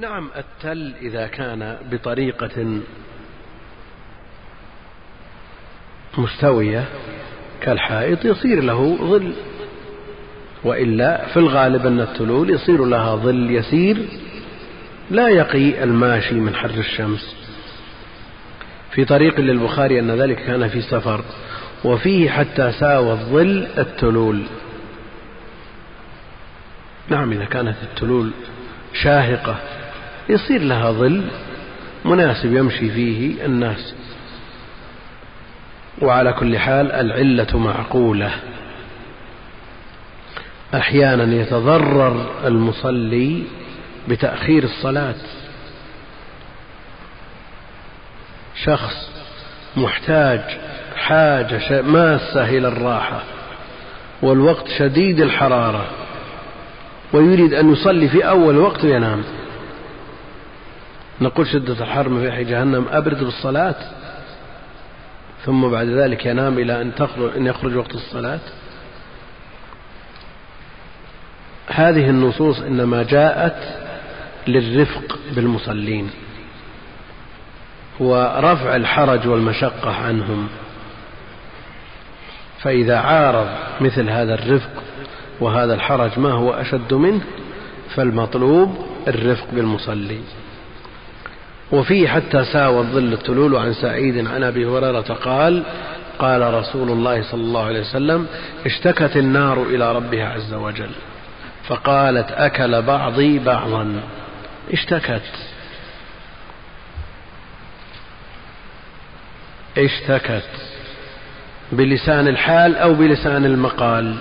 نعم التل إذا كان بطريقة مستوية كالحائط يصير له ظل وإلا في الغالب أن التلول يصير لها ظل يسير لا يقي الماشي من حر الشمس. في طريق للبخاري أن ذلك كان في سفر وفيه حتى ساوى الظل التلول. نعم إذا كانت التلول شاهقة يصير لها ظل مناسب يمشي فيه الناس. وعلى كل حال العلة معقولة. أحيانا يتضرر المصلي بتأخير الصلاة. شخص محتاج حاجة ماسة إلى الراحة والوقت شديد الحرارة ويريد أن يصلي في أول وقت وينام. نقول شدة الحر في جهنم أبرد بالصلاة ثم بعد ذلك ينام إلى أن تخرج أن يخرج وقت الصلاة. هذه النصوص إنما جاءت للرفق بالمصلين ورفع الحرج والمشقة عنهم. فإذا عارض مثل هذا الرفق وهذا الحرج ما هو أشد منه فالمطلوب الرفق بالمصلي. وفيه حتى ساوى الظل التلول عن سعيد عن أبي هريرة قال قال رسول الله صلى الله عليه وسلم اشتكت النار إلى ربها عز وجل فقالت أكل بعضي بعضا. اشتكت. اشتكت. بلسان الحال أو بلسان المقال.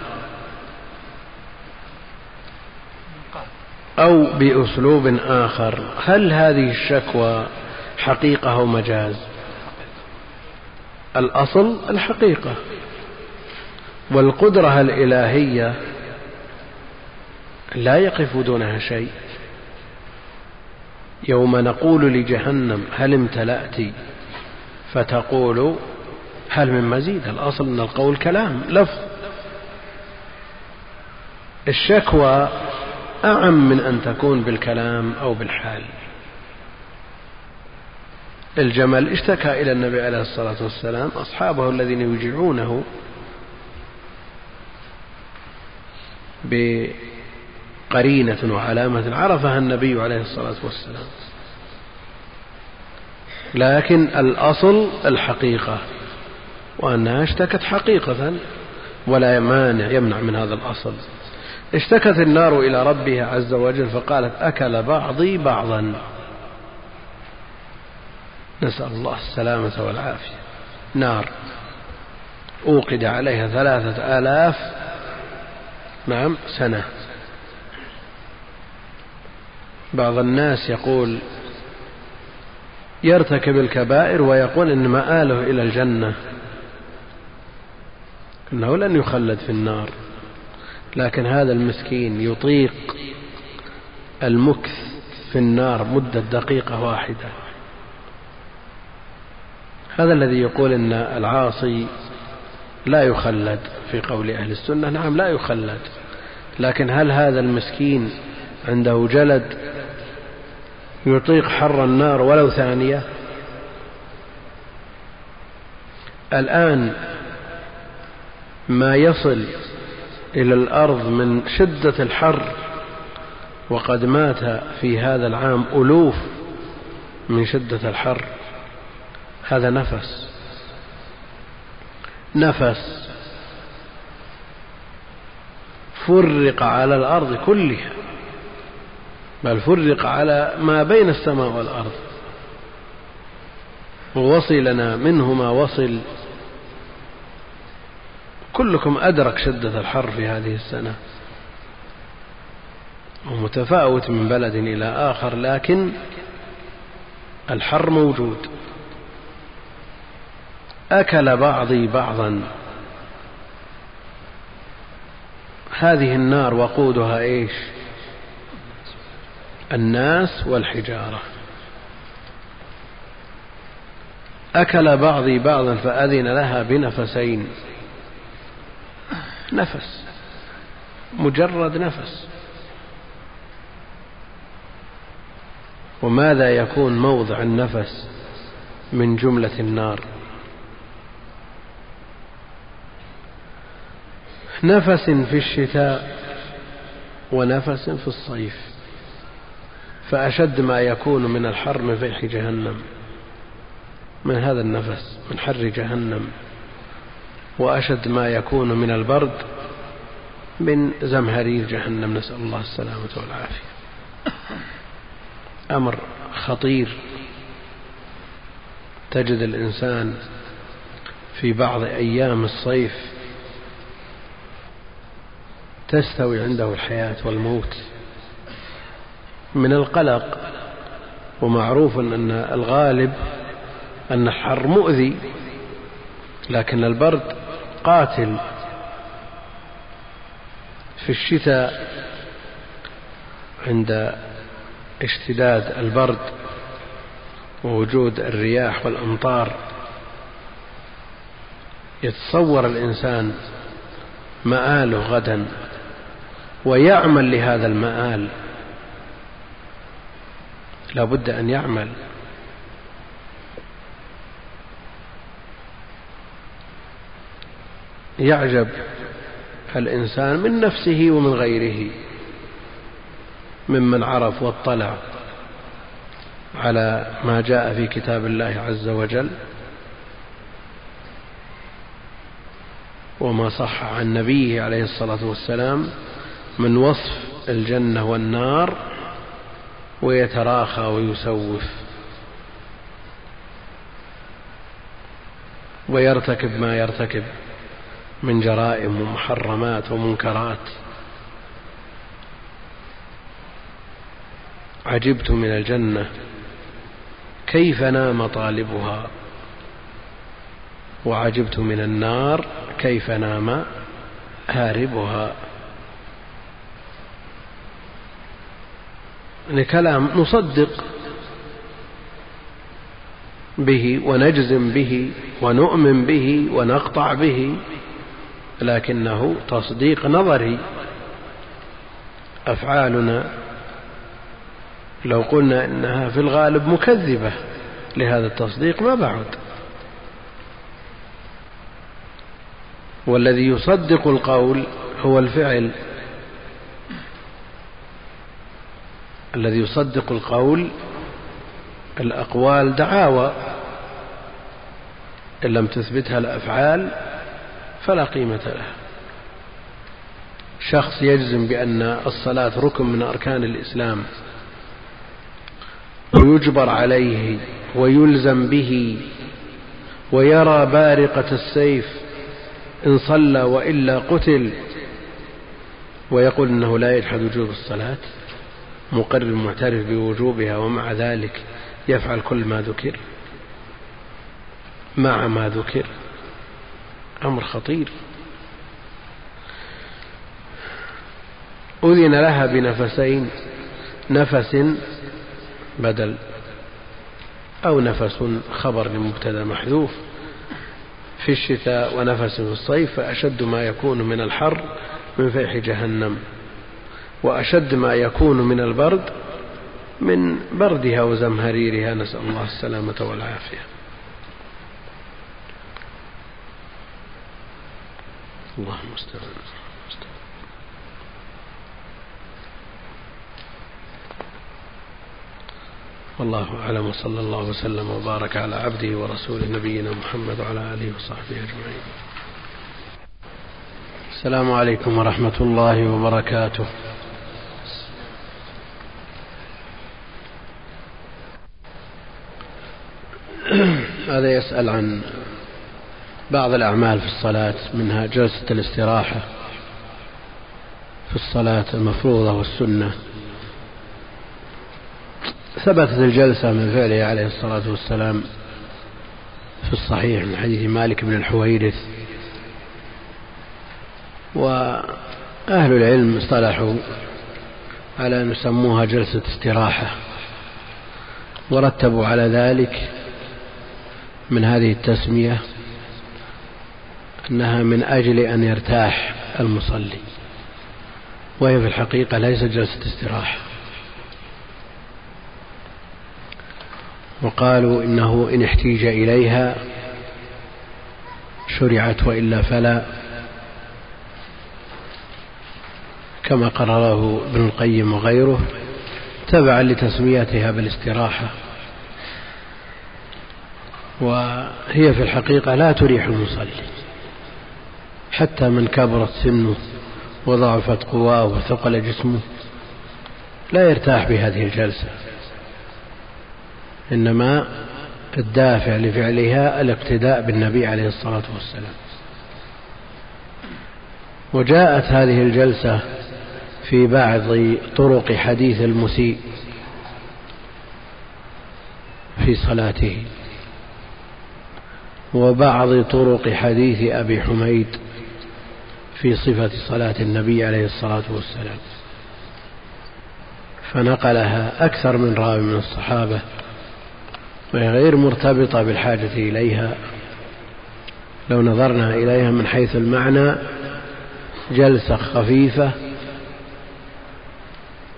أو بأسلوب آخر. هل هذه الشكوى حقيقة أو مجاز؟ الأصل الحقيقة. والقدرة الإلهية لا يقف دونها شيء. يوم نقول لجهنم هل امتلأت؟ فتقول هل من مزيد؟ الأصل أن القول كلام لفظ. الشكوى أعم من أن تكون بالكلام أو بالحال. الجمل اشتكى إلى النبي عليه الصلاة والسلام أصحابه الذين يوجعونه بقرينة وعلامة عرفها النبي عليه الصلاة والسلام. لكن الأصل الحقيقة وأنها اشتكت حقيقة ولا مانع يمنع من هذا الأصل. اشتكت النار إلى ربها عز وجل فقالت أكل بعضي بعضا. نسأل الله السلامة والعافية. نار أوقد عليها ثلاثة آلاف نعم سنة. بعض الناس يقول يرتكب الكبائر ويقول إن مآله إلى الجنة. أنه لن يخلد في النار. لكن هذا المسكين يطيق المكث في النار مدة دقيقة واحدة. هذا الذي يقول إن العاصي لا يخلد في قول أهل السنة. نعم لا يخلد. لكن هل هذا المسكين عنده جلد يطيق حر النار ولو ثانية؟ الآن ما يصل إلى الأرض من شدة الحر وقد مات في هذا العام ألوف من شدة الحر. هذا نفس نفس فرق على الأرض كلها بل فرق على ما بين السماء والأرض. ووصلنا منه ما وصل كلكم أدرك شدة الحر في هذه السنة. ومتفاوت من بلد إلى آخر لكن الحر موجود. أكل بعضي بعضا. هذه النار وقودها إيش؟ الناس والحجارة. أكل بعضي بعضا فأذن لها بنفسين. نفس. مجرد نفس. وماذا يكون موضع النفس من جملة النار؟ نفس في الشتاء ونفس في الصيف. فأشد ما يكون من الحر من فيح جهنم. من هذا النفس من حر جهنم. وأشد ما يكون من البرد من زمهرير جهنم. نسأل الله السلامة والعافية. أمر خطير. تجد الإنسان في بعض أيام الصيف تستوي عنده الحياة والموت من القلق ومعروف أن الغالب أن الحر مؤذي لكن البرد قاتل في الشتاء عند اشتداد البرد ووجود الرياح والأمطار يتصور الإنسان مآله غدا ويعمل لهذا المآل. لا بد أن يعمل. يعجب الإنسان من نفسه ومن غيره ممن عرف واطلع على ما جاء في كتاب الله عز وجل وما صح عن نبيه عليه الصلاة والسلام من وصف الجنة والنار ويتراخى ويسوف ويرتكب ما يرتكب. من جرائم ومحرمات ومنكرات. عجبت من الجنة. كيف نام طالبها؟ وعجبت من النار. كيف نام هاربها؟ لكلام نصدق به ونجزم به ونؤمن به ونقطع به. لكنه تصديق نظري. أفعالنا لو قلنا إنها في الغالب مكذبة لهذا التصديق ما بعد. والذي يصدق القول هو الفعل. الذي يصدق القول الأقوال دعاوى. إن لم تثبتها الأفعال فلا قيمة لها شخص يجزم بأن الصلاة ركن من أركان الإسلام ويجبر عليه ويلزم به ويرى بارقة السيف إن صلى وإلا قتل ويقول إنه لا يجحد وجوب الصلاة مقرر معترف بوجوبها ومع ذلك يفعل كل ما ذكر مع ما ذكر. أمر خطير. أذن لها بنفسين نفس بدل أو نفس خبر لمبتدا محذوف. في الشتاء ونفس في الصيف فأشد ما يكون من الحر من فيح جهنم وأشد ما يكون من البرد من بردها وزمهريرها. نسأل الله السلامة والعافية. الله المستعان والله أعلم وصلى الله وسلم وبارك على عبده ورسوله نبينا محمد وعلى آله وصحبه أجمعين. السلام عليكم ورحمة الله وبركاته. هذا يسأل عن بعض الأعمال في الصلاة منها جلسة الاستراحة في الصلاة المفروضة والسنة. ثبتت الجلسة من فعله عليه الصلاة والسلام في الصحيح من حديث مالك بن الحويرث. وأهل العلم اصطلحوا على أن يسموها جلسة استراحة ورتبوا على ذلك من هذه التسمية أنها من أجل أن يرتاح المصلي. وهي في الحقيقة ليست جلسة استراحة. وقالوا إنه إن احتيج إليها شرعت وإلا فلا. كما قرره ابن القيم وغيره تبعا لتسميتها بالاستراحة. وهي في الحقيقة لا تريح المصلي. حتى من كبرت سنه وضعفت قواه وثقل جسمه لا يرتاح بهذه الجلسة. إنما الدافع لفعلها الاقتداء بالنبي عليه الصلاة والسلام. وجاءت هذه الجلسة في بعض طرق حديث المسيء في صلاته. وبعض طرق حديث أبي حميد في صفة صلاة النبي عليه الصلاة والسلام. فنقلها أكثر من راوي من الصحابة وهي غير مرتبطة بالحاجة إليها. لو نظرنا إليها من حيث المعنى جلسة خفيفة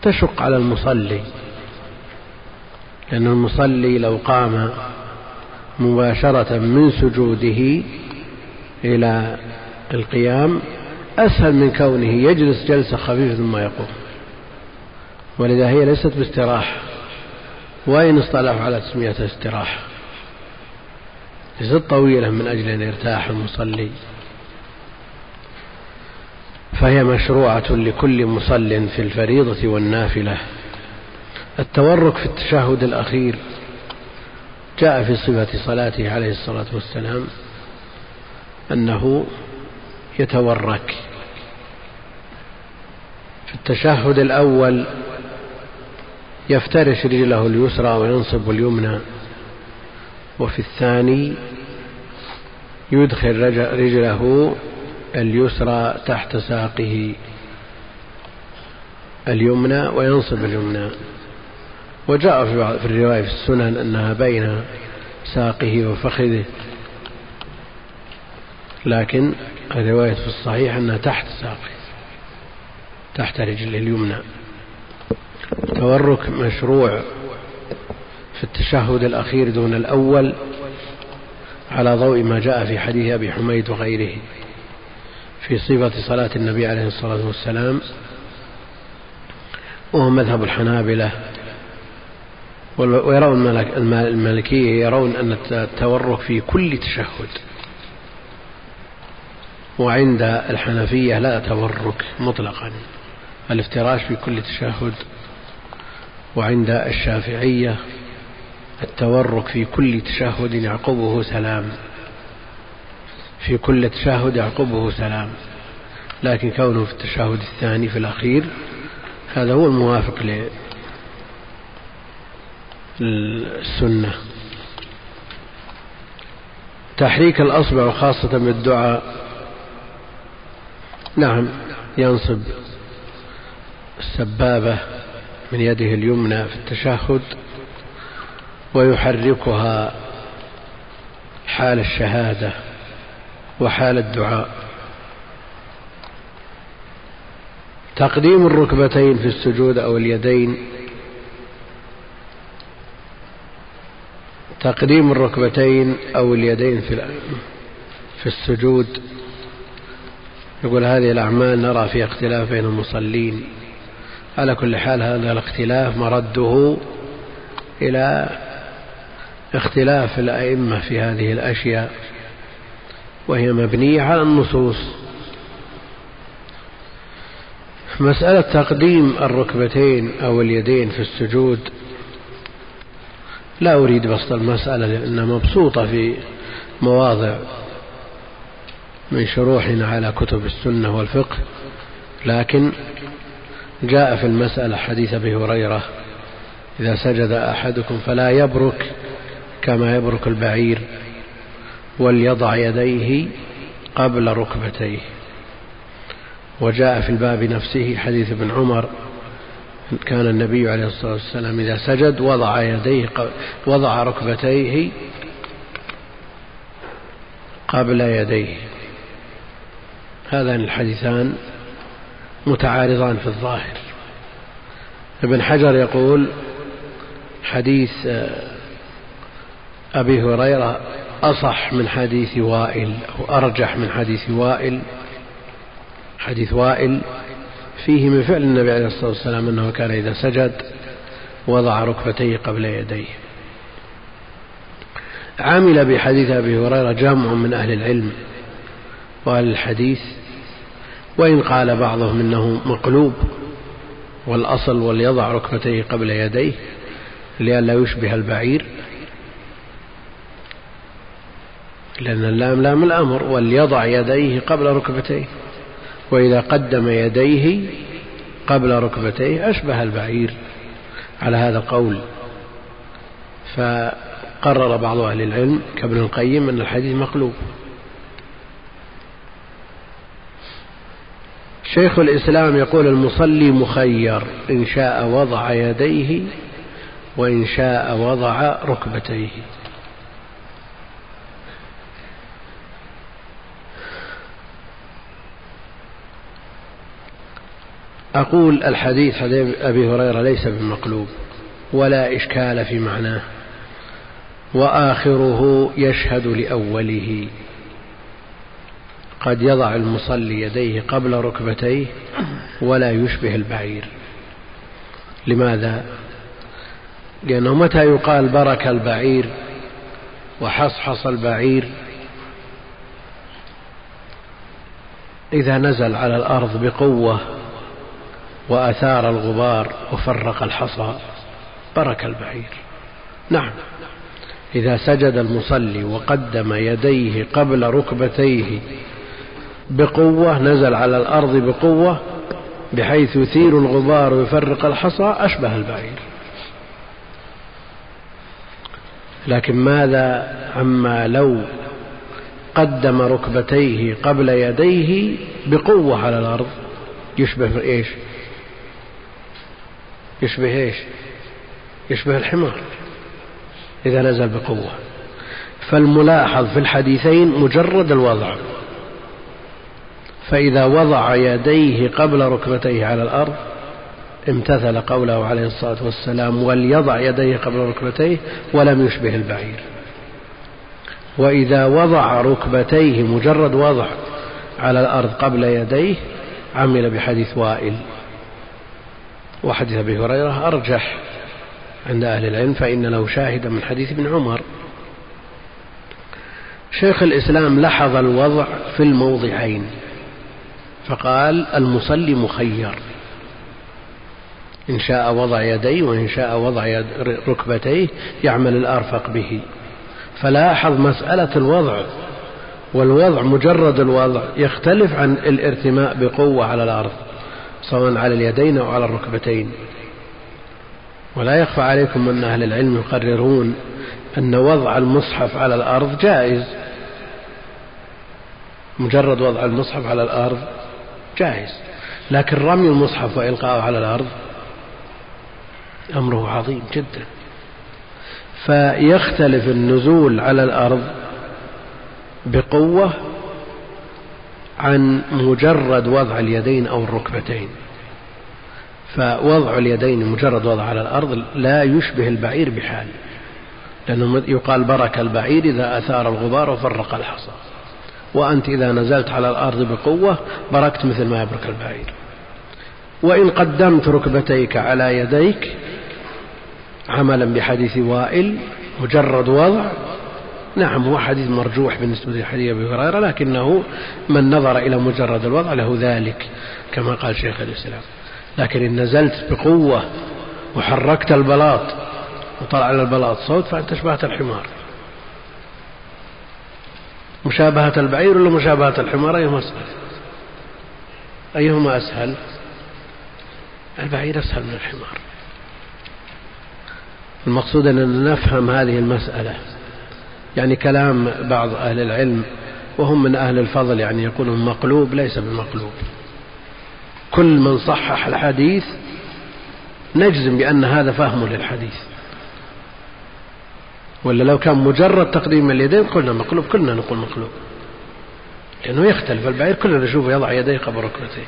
تشق على المصلي لأن المصلي لو قام مباشرة من سجوده إلى القيام أسهل من كونه يجلس جلسة خفيفة ثم يقوم. ولذا هي ليست باستراحة وإن اصطلحوا على تسميتها استراحة. ليست طويلة من أجل أن يرتاح المصلي. فهي مشروعة لكل مصل في الفريضة والنافلة. التورك في التشهد الأخير جاء في صفة صلاته عليه الصلاة والسلام أنه يتورك. في التشهد الأول يفترش رجله اليسرى وينصب اليمنى وفي الثاني يدخل رجله اليسرى تحت ساقه اليمنى وينصب اليمنى. وجاء في الرواية في السنن أنها بين ساقه وفخذه. لكن الرواية في الصحيح أنها تحت ساقه تحت رجله اليمنى. التورك مشروع في التشهد الأخير دون الأول على ضوء ما جاء في حديث أبي حميد وغيره في صفة صلاة النبي عليه الصلاة والسلام وهو مذهب الحنابلة. ويرون المالكية يرون أن التورك في كل تشهد. وعند الحنفية لا تورك مطلقا. الافتراش في كل تشهد وعند الشافعية التورك في كل تشهد يعقبه سلام. في كل تشهد يعقبه سلام. لكن كونه في التشهد الثاني في الأخير هذا هو الموافق للسنة. تحريك الأصبع خاصة بالدعاء. نعم ينصب السبابة من يده اليمنى في التشهد ويحركها حال الشهادة وحال الدعاء. تقديم الركبتين في السجود أو اليدين. تقديم الركبتين أو اليدين في السجود. يقول هذه الأعمال نرى فيها اختلاف بين المصلين. على كل حال هذا الاختلاف مرده إلى اختلاف الأئمة في هذه الأشياء وهي مبنية على النصوص. مسألة تقديم الركبتين أو اليدين في السجود لا أريد بسط المسألة لأنها مبسوطة في مواضع. من شروحنا على كتب السنة والفقه لكن جاء في المسألة حديث أبي هريرة إذا سجد أحدكم فلا يبرك كما يبرك البعير وليضع يديه قبل ركبتيه. وجاء في الباب نفسه حديث ابن عمر كان النبي عليه الصلاة والسلام إذا سجد وضع يديه وضع ركبتيه قبل يديه. هذان الحديثان متعارضان في الظاهر. ابن حجر يقول حديث أبي هريرة أصح من حديث وائل أو أرجح من حديث وائل. حديث وائل فيه من فعل النبي عليه الصلاة والسلام أنه كان إذا سجد وضع ركبتيه قبل يديه. عمل بحديث أبي هريرة جمع من أهل العلم وأهل الحديث وإن قال بعضهم إنه مقلوب والأصل وليضع ركبتيه قبل يديه لئلا يشبه البعير. لأن اللام لام الأمر وليضع يديه قبل ركبتيه وإذا قدم يديه قبل ركبتيه أشبه البعير. على هذا القول فقرر بعض أهل العلم كابن القيم أن الحديث مقلوب. شيخ الإسلام يقول المصلي مخير إن شاء وضع يديه وإن شاء وضع ركبتيه. أقول الحديث حديث أبي هريرة ليس بمقلوب ولا إشكال في معناه وآخره يشهد لأوله. قد يضع المصلي يديه قبل ركبتيه ولا يشبه البعير. لماذا؟ لأنه متى يقال برك البعير وحصحص البعير إذا نزل على الأرض بقوة وأثار الغبار وفرق الحصى برك البعير. نعم إذا سجد المصلي وقدم يديه قبل ركبتيه بقوة نزل على الأرض بقوة بحيث يثير الغبار ويفرق الحصى أشبه البعير. لكن ماذا عما لو قدم ركبتيه قبل يديه بقوة على الأرض؟ يشبه إيش؟ يشبه إيش؟ يشبه الحمار. إذا نزل بقوة. فالملاحظ في الحديثين مجرد الوضع. فإذا وضع يديه قبل ركبتيه على الأرض امتثل قوله عليه الصلاة والسلام وليضع يديه قبل ركبتيه ولم يشبه البعير. وإذا وضع ركبتيه مجرد وضع على الأرض قبل يديه عمل بحديث وائل. وحديث أبي هريرة أرجح عند أهل العلم فإن له شاهدا من حديث ابن عمر. شيخ الإسلام لحظ الوضع في الموضعين. فقال المصلي مخير. إن شاء وضع يديه وإن شاء وضع يد ركبتيه يعمل الأرفق به. فلاحظ مسألة الوضع والوضع مجرد الوضع يختلف عن الارتماء بقوة على الأرض سواء على اليدين أو على الركبتين. ولا يخفى عليكم أن أهل العلم يقررون أن وضع المصحف على الأرض جائز. مجرد وضع المصحف على الأرض جائز. لكن رمي المصحف وإلقاءه على الأرض أمره عظيم جدا. فيختلف النزول على الأرض بقوة عن مجرد وضع اليدين أو الركبتين. فوضع اليدين مجرد وضع على الأرض لا يشبه البعير بحال لأنه يقال برك البعير إذا أثار الغبار وفرق الحصى. وأنت إذا نزلت على الأرض بقوة بركت مثل ما يبرك البعير. وإن قدمت ركبتيك على يديك عملا بحديث وائل مجرد وضع. نعم هو حديث مرجوح بالنسبة لحديث أبي هريرة لكنه من نظر إلى مجرد الوضع له ذلك كما قال شيخ الإسلام. لكن إن نزلت بقوة وحركت البلاط وطلع على البلاط صوت فأنت شبهت الحمار. مشابهة البعير ولا مشابهة الحمار؟ أيهما أسهل؟ أيهما أسهل؟ البعير أسهل من الحمار. المقصود أننا نفهم هذه المسألة يعني كلام بعض أهل العلم وهم من أهل الفضل يعني يقولون مقلوب ليس بمقلوب. كل من صحح الحديث نجزم بأن هذا فهم للحديث. ولا لو كان مجرد تقديم اليدين قلنا مقلوب كلنا نقول مقلوب. لأنه يختلف البعير كلنا نشوفه يضع يديه قبل ركبتيه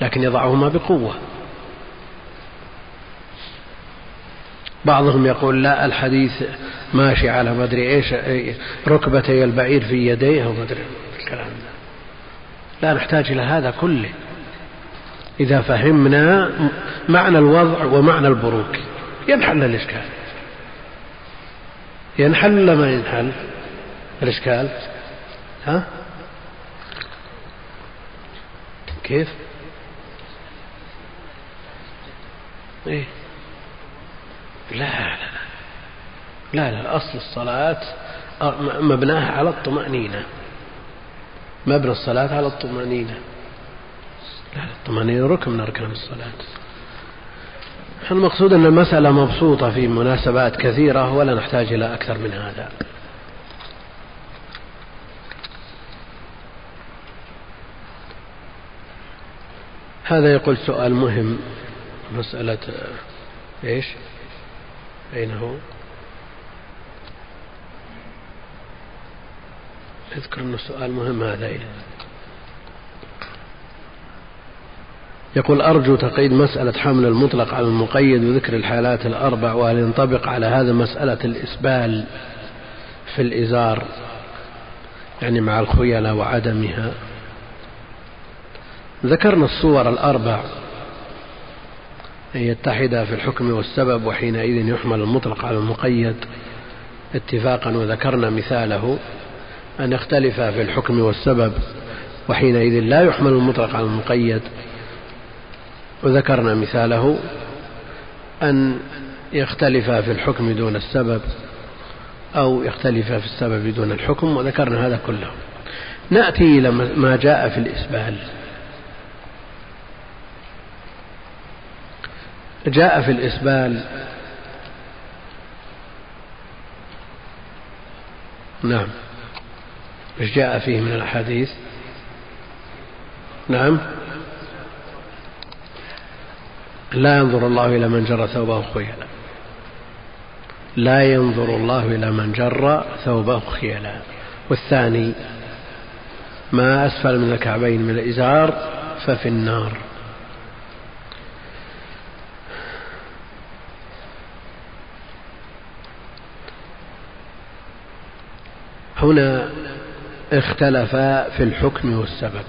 لكن يضعهما بقوة. بعضهم يقول لا الحديث ماشي على ما أدري إيش ركبتي البعير في يديه وما أدري الكلام ده. لا نحتاج إلى هذا كله. إذا فهمنا معنى الوضع ومعنى البروك ينحل الإشكال. ينحل ولا ما ينحل؟ الإشكال. ها؟ كيف؟ إيه. لا لا لا. لا أصل الصلاة مبناها على الطمأنينة. مبنى الصلاة على الطمأنينة. لا الطمأنينة ركن من أركان الصلاة. المقصود أن المسألة مبسوطة في مناسبات كثيرة ولا نحتاج إلى أكثر من هذا هذا يقول سؤال مهم مسألة إيش؟ أين هو؟ اذكر أنه سؤال مهم هذا يقول أرجو تقييد مسألة حمل المطلق على المقيد وذكر الحالات الأربع وهل ينطبق على هذا مسألة الإسبال في الإزار يعني مع الخيلاء وعدمها. ذكرنا الصور الأربع أن يتحدا في الحكم والسبب وحينئذ يحمل المطلق على المقيد. اتفاقا وذكرنا مثاله أن يختلفا في الحكم والسبب وحينئذ لا يحمل المطلق على المقيد. وذكرنا مثاله أن يختلفا في الحكم دون السبب أو يختلفا في السبب دون الحكم وذكرنا هذا كله. نأتي إلى ما جاء في الإسبال. جاء في الإسبال نعم. إيش جاء فيه من الأحاديث؟ نعم. لا ينظر الله إلى من جر ثوبه خيلا. لا ينظر الله إلى من جر ثوبه خيلا. والثاني ما أسفل من الكعبين من الإزار ففي النار. هنا اختلفا في الحكم والسبب.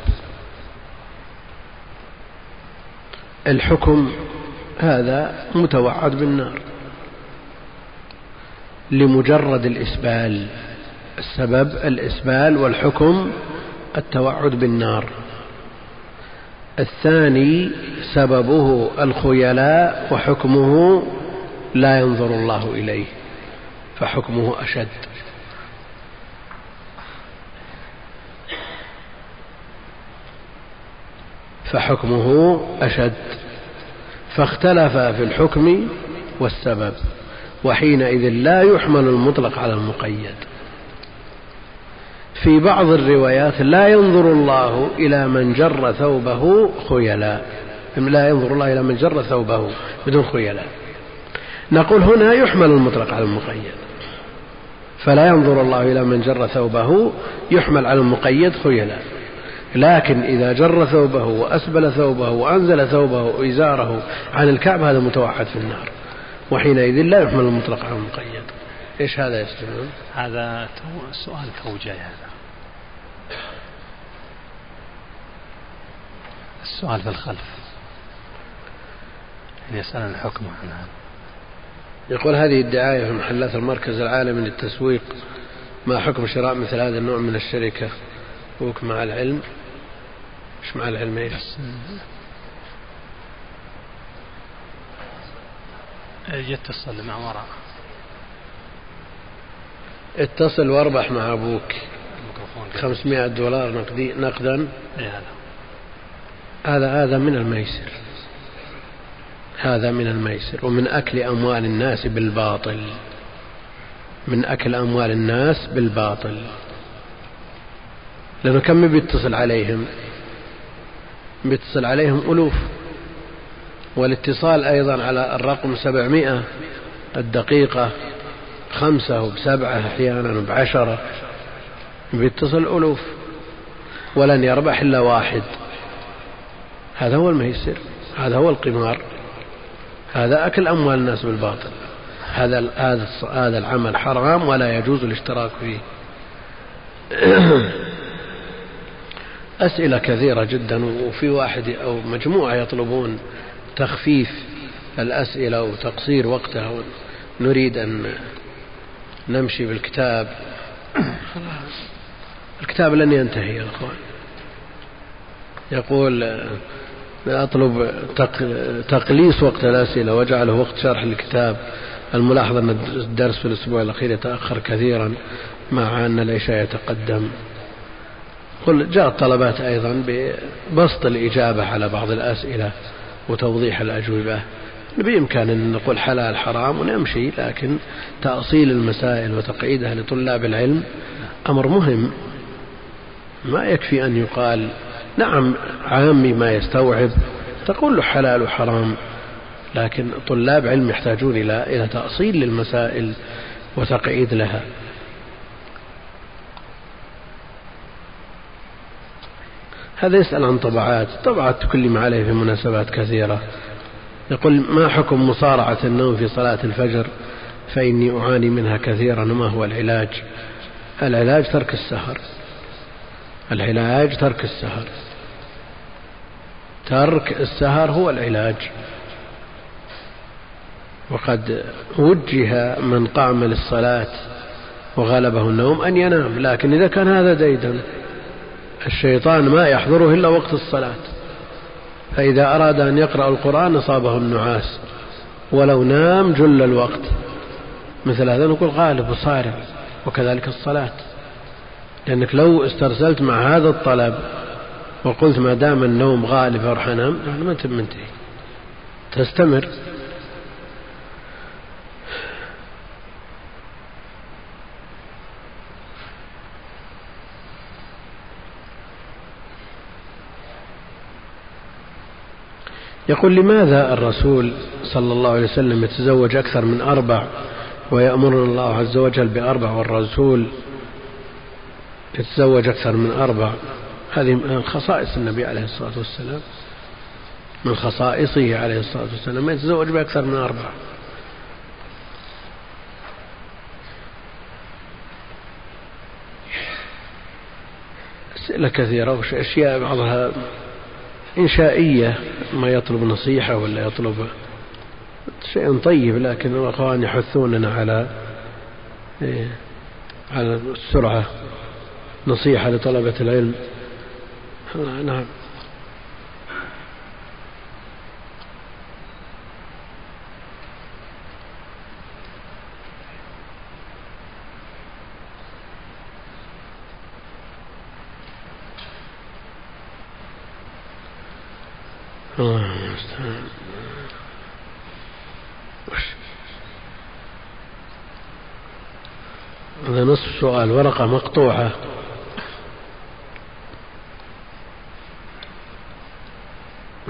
الحكم هذا متوعد بالنار لمجرد الإسبال. السبب الإسبال والحكم التوعد بالنار. الثاني سببه الخيلاء وحكمه لا ينظر الله إليه فحكمه أشد. فحكمه أشد فاختلف في الحكم والسبب وحينئذ لا يحمل المطلق على المقيد. في بعض الروايات لا ينظر الله إلى من جر ثوبه خيلاء لا ينظر الله إلى من جر ثوبه بدون خيلاء. نقول هنا يحمل المطلق على المقيد فلا ينظر الله إلى من جر ثوبه يحمل على المقيد خيلاء. لكن إذا جر ثوبه وأسبل ثوبه وأنزل ثوبه إزاره عن الكعب هذا متوحد في النار. وحينئذ لا يحمل المطلق على المقيد. إيش هذا يا هذا سؤال توجيه هذا. السؤال في الخلف. يسأل الحكم عن هذا يقول هذه الدعاية في محلات المركز العالمي للتسويق. ما حكم شراء مثل هذا النوع من الشركة؟ مع العلم. إيش مع العلم إيش؟ يتصل مع وراء. اتصل واربح مع أبوك. 500 دولار نقدي نقدا. هذا؟ هذا هذا من الميسر. هذا من الميسر. ومن أكل أموال الناس بالباطل. من أكل أموال الناس بالباطل. لأنه كم بيتصل عليهم؟ بيتصل عليهم ألوف. والاتصال أيضا على الرقم سبعمائة الدقيقة خمسة وبسبعة أحيانا وبعشرة بيتصل ألوف. ولن يربح إلا واحد. هذا هو الميسر. هذا هو القمار. هذا أكل أموال الناس بالباطل. هذا هذا هذا العمل حرام ولا يجوز الاشتراك فيه. أسئلة كثيرة جدا وفي واحد أو مجموعة يطلبون تخفيف الأسئلة وتقصير وقتها. نريد أن نمشي بالكتاب. الكتاب لن ينتهي يا أخوان. يقول أطلب تقليص وقت الأسئلة وجعله وقت شرح الكتاب. الملاحظة أن الدرس في الأسبوع الأخير يتأخر كثيرا مع أن العشاء يتقدم. قل جاءت طلبات أيضا ببسط الإجابة على بعض الأسئلة وتوضيح الأجوبة. بإمكان أن نقول حلال حرام ونمشي لكن تأصيل المسائل وتقعيدها لطلاب العلم أمر مهم. ما يكفي أن يقال نعم عامي ما يستوعب تقول له حلال وحرام لكن طلاب علم يحتاجون إلى إلى تأصيل للمسائل وتقعيد لها. هذا يسأل عن طبعات طبعات تكلم عليه في مناسبات كثيرة. يقول ما حكم مصارعة النوم في صلاة الفجر؟ فإني أعاني منها كثيرا وما هو العلاج؟ العلاج ترك السهر. العلاج ترك السهر. ترك السهر هو العلاج. وقد وجه من قام للصلاة وغلبه النوم أن ينام لكن إذا كان هذا ديدا الشيطان ما يحضره إلا وقت الصلاة. فإذا أراد أن يقرأ القرآن أصابه النعاس. ولو نام جل الوقت. مثل هذا نقول غالب وصارع وكذلك الصلاة. لأنك لو استرسلت مع هذا الطلب وقلت ما دام النوم غالب أروح أنام يعني ما أنت تستمر. يقول لماذا الرسول صلى الله عليه وسلم يتزوج أكثر من أربع ويأمرنا الله عز وجل بأربع والرسول يتزوج أكثر من أربع؟ هذه من خصائص النبي عليه الصلاة والسلام. من خصائصه عليه الصلاة والسلام ما يتزوج بأكثر من أربع. أسئلة كثيرة وأشياء بعضها إنشائية ما يطلب نصيحة ولا يطلب شيء طيب لكن الأخوان يحثوننا على إيه، على السرعة نصيحة لطلبة العلم. نعم. الله المستعان هذا نصف سؤال ورقة مقطوعة.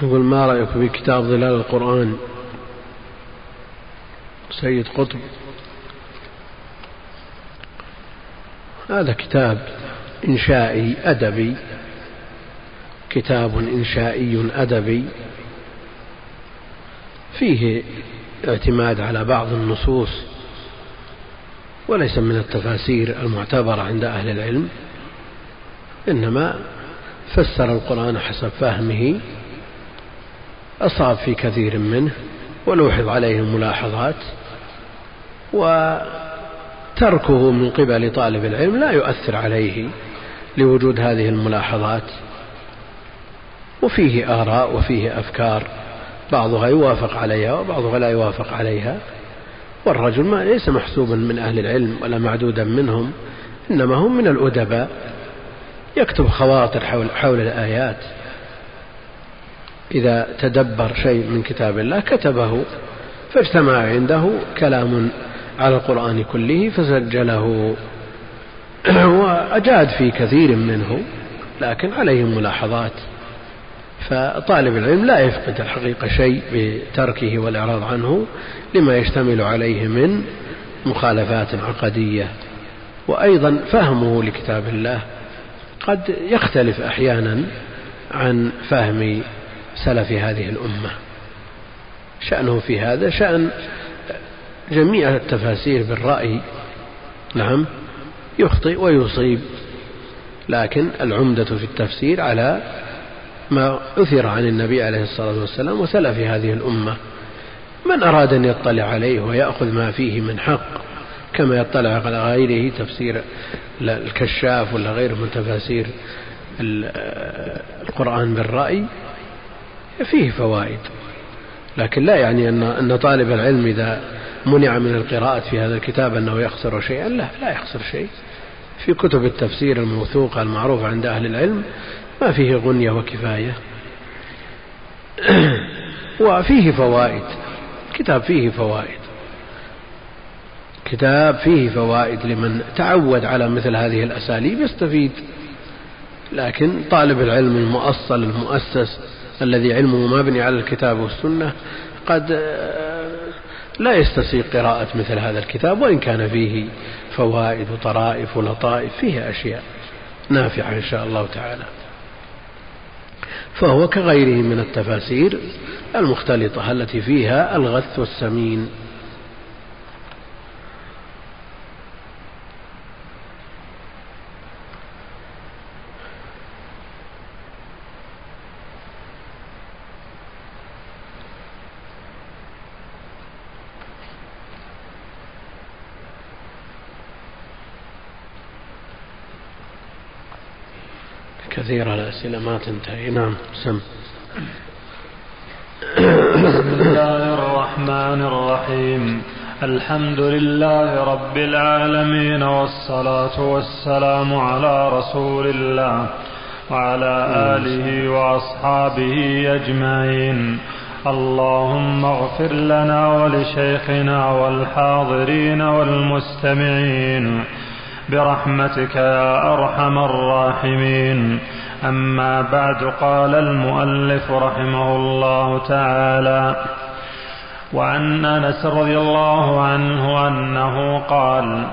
يقول ما رأيك في كتاب ظلال القرآن؟ سيد قطب. هذا كتاب إنشائي أدبي. كتاب إنشائي أدبي فيه اعتماد على بعض النصوص وليس من التفاسير المعتبرة عند أهل العلم إنما فسر القرآن حسب فهمه أصاب في كثير منه ولوحظ عليه الملاحظات وتركه من قبل طالب العلم لا يؤثر عليه لوجود هذه الملاحظات. وفيه آراء وفيه أفكار. بعضها يوافق عليها وبعضها لا يوافق عليها. والرجل ما ليس محسوبا من أهل العلم ولا معدودا منهم إنما هم من الأدباء. يكتب خواطر حول, حول الآيات. إذا تدبر شيء من كتاب الله كتبه فاجتمع عنده كلام على القرآن كله فسجله. وأجاد في كثير منه لكن عليه ملاحظات. فطالب العلم لا يفقد الحقيقة شيء بتركه والإعراض عنه لما يشتمل عليه من مخالفات عقدية. وأيضا فهمه لكتاب الله قد يختلف أحيانا عن فهم سلف هذه الأمة. شأنه في هذا شأن جميع التفاسير بالرأي نعم يخطئ ويصيب لكن العمدة في التفسير على ما أثر عن النبي عليه الصلاة والسلام وسلف هذه الأمة. من أراد أن يطلع عليه ويأخذ ما فيه من حق كما يطلع على غيره تفسير الكشاف ولا غيره من تفاسير القرآن بالرأي فيه فوائد. لكن لا يعني أن أن طالب العلم إذا منع من القراءة في هذا الكتاب أنه يخسر شيئا لا لا يخسر شيء. في كتب التفسير الموثوقة المعروفة عند أهل العلم ما فيه غنية وكفاية. وفيه فوائد. كتاب فيه فوائد. كتاب فيه فوائد لمن تعود على مثل هذه الأساليب يستفيد. لكن طالب العلم المؤصل المؤسس الذي علمه مبني على الكتاب والسنة قد لا يستسيغ قراءة مثل هذا الكتاب وإن كان فيه فوائد وطرائف ولطائف فيه أشياء نافعة إن شاء الله تعالى. فهو كغيره من التفاسير المختلطة التي فيها الغث والسمين. كثيرة الأسئلة ما تنتهي. نعم سم. بسم الله الرحمن الرحيم. الحمد لله رب العالمين والصلاة والسلام على رسول الله وعلى آله وأصحابه أجمعين. اللهم اغفر لنا ولشيخنا والحاضرين والمستمعين. برحمتك يا أرحم الراحمين. أما بعد قال المؤلف رحمه الله تعالى وعن أنس رضي الله عنه أنه قال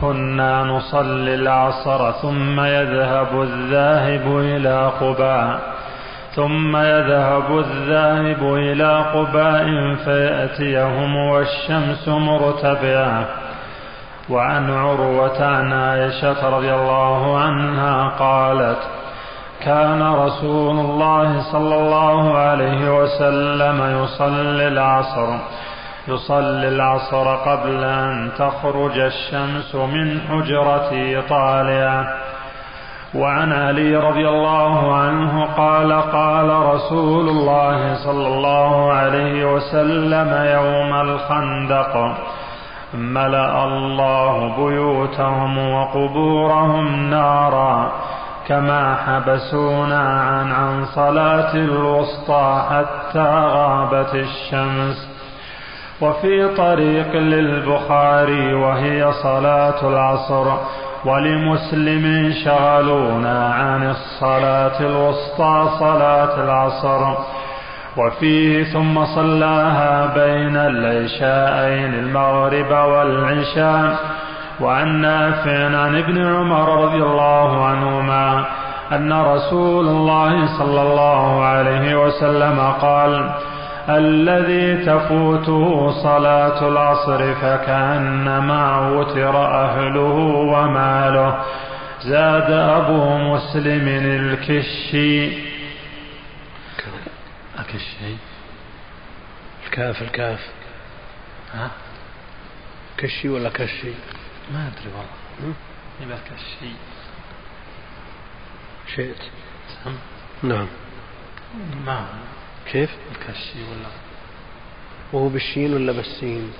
كنا نصلي العصر ثم يذهب الذاهب إلى قباء ثم يذهب الذاهب إلى قباء فيأتيهم والشمس مرتفعه وعن عروة عن عائشة رضي الله عنها قالت كان رسول الله صلى الله عليه وسلم يصلي العصر يصلي العصر قبل أن تخرج الشمس من حجرته طالعة وعن علي رضي الله عنه قال قال رسول الله صلى الله عليه وسلم يوم الخندق. ملأ الله بيوتهم وقبورهم نارا كما حبسونا عن عن صلاة الوسطى حتى غابت الشمس. وفي طريق للبخاري وهي صلاة العصر ولمسلم شغلونا عن الصلاة الوسطى صلاة العصر. وفيه ثم صلاها بين العشاءين المغرب والعشاء. وعن نافع عن ابن عمر رضي الله عنهما أن رسول الله صلى الله عليه وسلم قال الذي تفوته صلاة العصر فكأنما وتر أهله وماله. زاد أبو مسلم الكشي. كالشيء الكاف الكاف. ها؟ كشي ولا كشي؟ ما أدري والله. يبقى كالشيء شئت. سم. نعم. ما. كيف؟ الكشي ولا؟ وهو بالشين ولا بالسين؟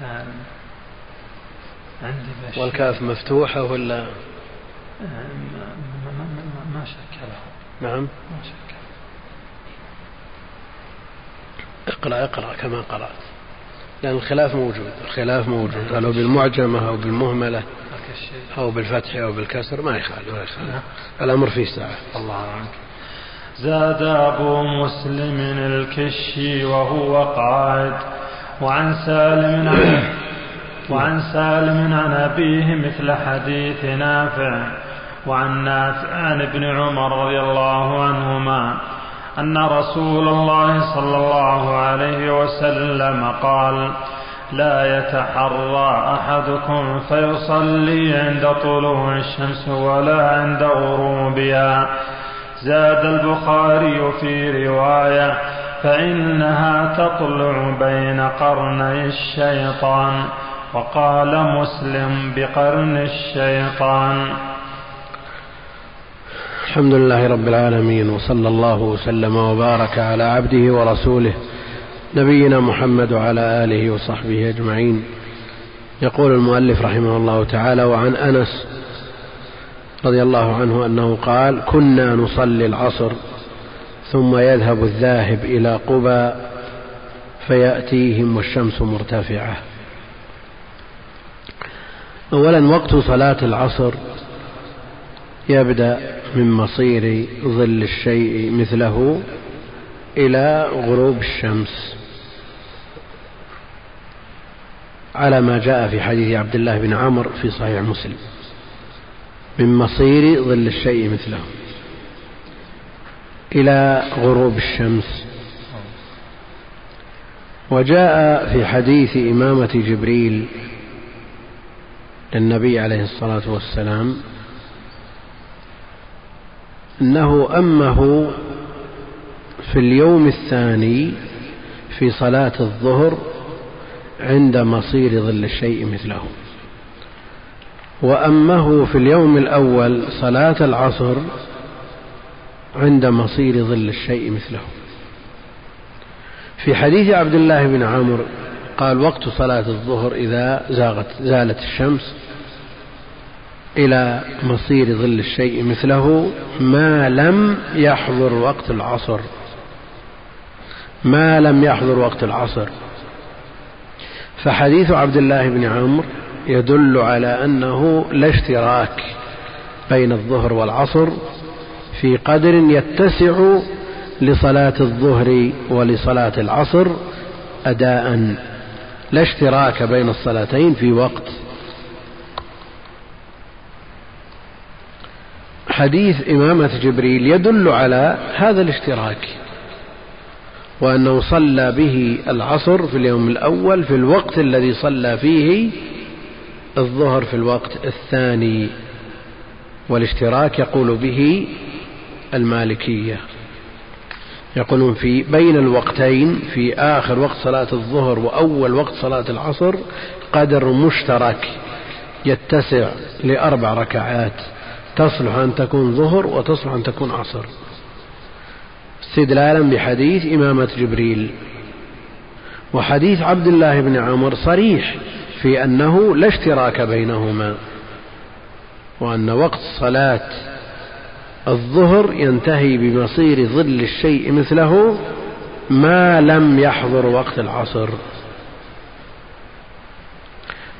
لا عندي والكاف مفتوحة ولا؟ ما, ما, ما, ما, ما شكله. نعم. اقرأ اقرأ كما قرأت. لأن الخلاف موجود الخلاف موجود. هل هو بالمعجمة أو بالمهملة أو بالفتح أو بالكسر؟ ما يخالف ما يخالف. الأمر فيه ساعة. الله عنك زاد أبو مسلم الكشي وهو قاعد. وعن سالم عن وعن سالم عن أبيه مثل حديث نافع. وعن نافع عن ابن عمر رضي الله عنهما أن رسول الله صلى الله عليه وسلم قال لا يتحرى أحدكم فيصلي عند طلوع الشمس ولا عند غروبها. زاد البخاري في رواية فإنها تطلع بين قرني الشيطان. وقال مسلم بقرن الشيطان. الحمد لله رب العالمين وصلى الله وسلم وبارك على عبده ورسوله نبينا محمد وعلى آله وصحبه أجمعين. يقول المؤلف رحمه الله تعالى وعن أنس رضي الله عنه أنه قال كنا نصلي العصر ثم يذهب الذاهب إلى قبى فيأتيهم والشمس مرتفعة. اولا وقت صلاة العصر يبدأ من مصير ظل الشيء مثله إلى غروب الشمس. على ما جاء في حديث عبد الله بن عمرو في صحيح مسلم. من مصير ظل الشيء مثله إلى غروب الشمس. وجاء في حديث إمامة جبريل للنبي عليه الصلاة والسلام أنه أمه في اليوم الثاني في صلاة الظهر عند مصير ظل الشيء مثله. وأمه في اليوم الأول صلاة العصر عند مصير ظل الشيء مثله. في حديث عبد الله بن عمرو قال وقت صلاة الظهر إذا زاغت زالت الشمس إلى مصير ظل الشيء مثله ما لم يحضر وقت العصر. ما لم يحضر وقت العصر. فحديث عبد الله بن عمرو يدل على أنه لا اشتراك بين الظهر والعصر في قدر يتسع لصلاة الظهر ولصلاة العصر أداء. لا اشتراك بين الصلاتين في وقت حديث إمامة جبريل يدل على هذا الاشتراك وأنه صلى به العصر في اليوم الأول في الوقت الذي صلى فيه الظهر في الوقت الثاني والاشتراك يقول به المالكية. يقولون في بين الوقتين في آخر وقت صلاة الظهر وأول وقت صلاة العصر قدر مشترك يتسع لأربع ركعات. تصلح أن تكون ظهر وتصلح أن تكون عصر. استدلالا بحديث إمامة جبريل. وحديث عبد الله بن عمر صريح في أنه لا اشتراك بينهما وأن وقت صلاة الظهر ينتهي بمصير ظل الشيء مثله ما لم يحضر وقت العصر.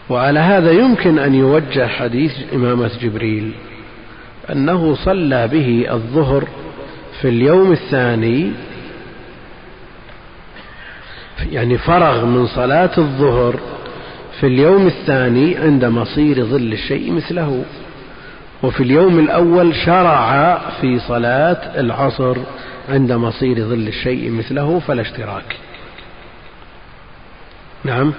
وعلى هذا يمكن أن يوجه حديث إمامة جبريل. أنه صلى به الظهر في اليوم الثاني يعني فرغ من صلاة الظهر في اليوم الثاني عند مصير ظل الشيء مثله. وفي اليوم الأول شرع في صلاة العصر عند مصير ظل الشيء مثله فلا اشتراك. نعم؟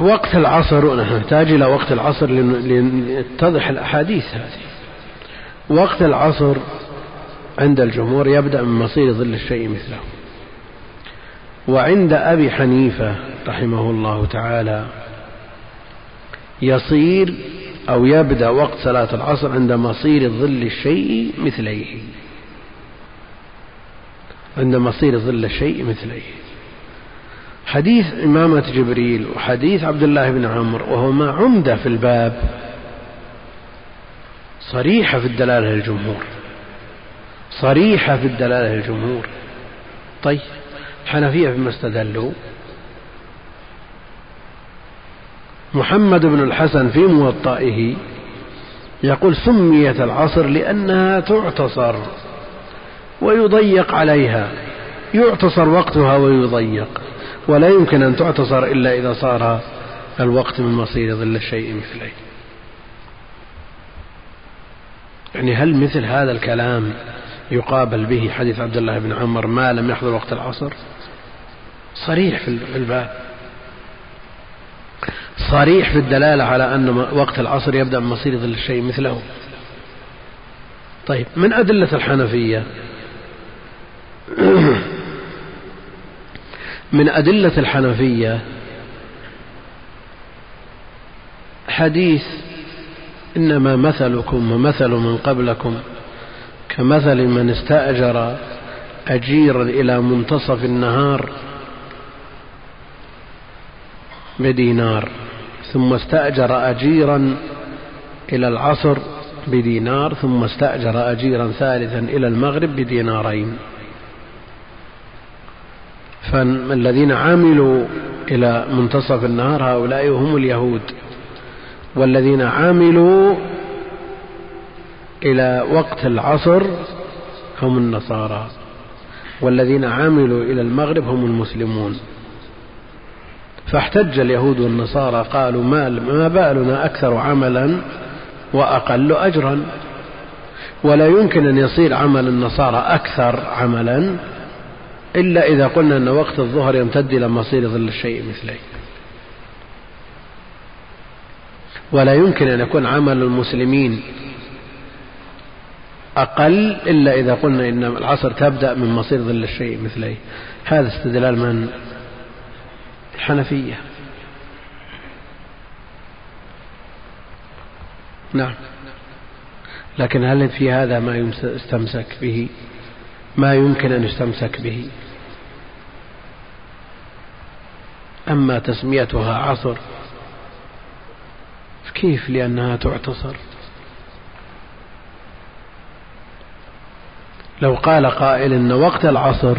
وقت العصر نحتاج إلى وقت العصر لنتضح الأحاديث هذه. وقت العصر عند الجمهور يبدأ من مصير ظل الشيء مثله. وعند أبي حنيفة رحمه الله تعالى يصير أو يبدأ وقت صلاة العصر عند مصير ظل الشيء مثليه. عند مصير ظل الشيء مثليه. حديث إمامة جبريل وحديث عبد الله بن عمرو وهما عمدة في الباب صريحة في الدلالة للجمهور. صريحة في الدلالة للجمهور. طيب الحنفية فيما استدلوا. محمد بن الحسن في موطئه يقول سميت العصر لأنها تعتصر ويضيق عليها يعتصر وقتها ويضيق. ولا يمكن أن تعتصر إلا إذا صار الوقت من مصير ظل الشيء مثله يعني هل مثل هذا الكلام يقابل به حديث عبد الله بن عمر ما لم يحضر وقت العصر؟ صريح في الباب. صريح في الدلالة على أن وقت العصر يبدأ من مصير ظل الشيء مثله. طيب من أدلة الحنفية؟ من أدلة الحنفية حديث إنما مثلكم ومثل من قبلكم كمثل من استأجر أجيرا إلى منتصف النهار بدينار ثم استأجر أجيرا إلى العصر بدينار ثم استأجر أجيرا ثالثا إلى المغرب بدينارين. فالذين عملوا إلى منتصف النهار هؤلاء هم اليهود والذين عملوا إلى وقت العصر هم النصارى والذين عملوا إلى المغرب هم المسلمون. فاحتج اليهود والنصارى قالوا ما, بالنا أكثر عملا وأقل أجرا ولا يمكن أن يصير عمل النصارى أكثر عملا إلا إذا قلنا أن وقت الظهر يمتد إلى مصير ظل الشيء مثليه ولا يمكن أن يكون عمل المسلمين أقل إلا إذا قلنا إن العصر تبدأ من مصير ظل الشيء مثليه هذا استدلال من؟ الحنفية. نعم. لكن هل في هذا ما يستمسك به؟ ما يمكن أن يستمسك به؟ أما تسميتها عصر كيف لأنها تعتصر؟ لو قال قائل إن وقت العصر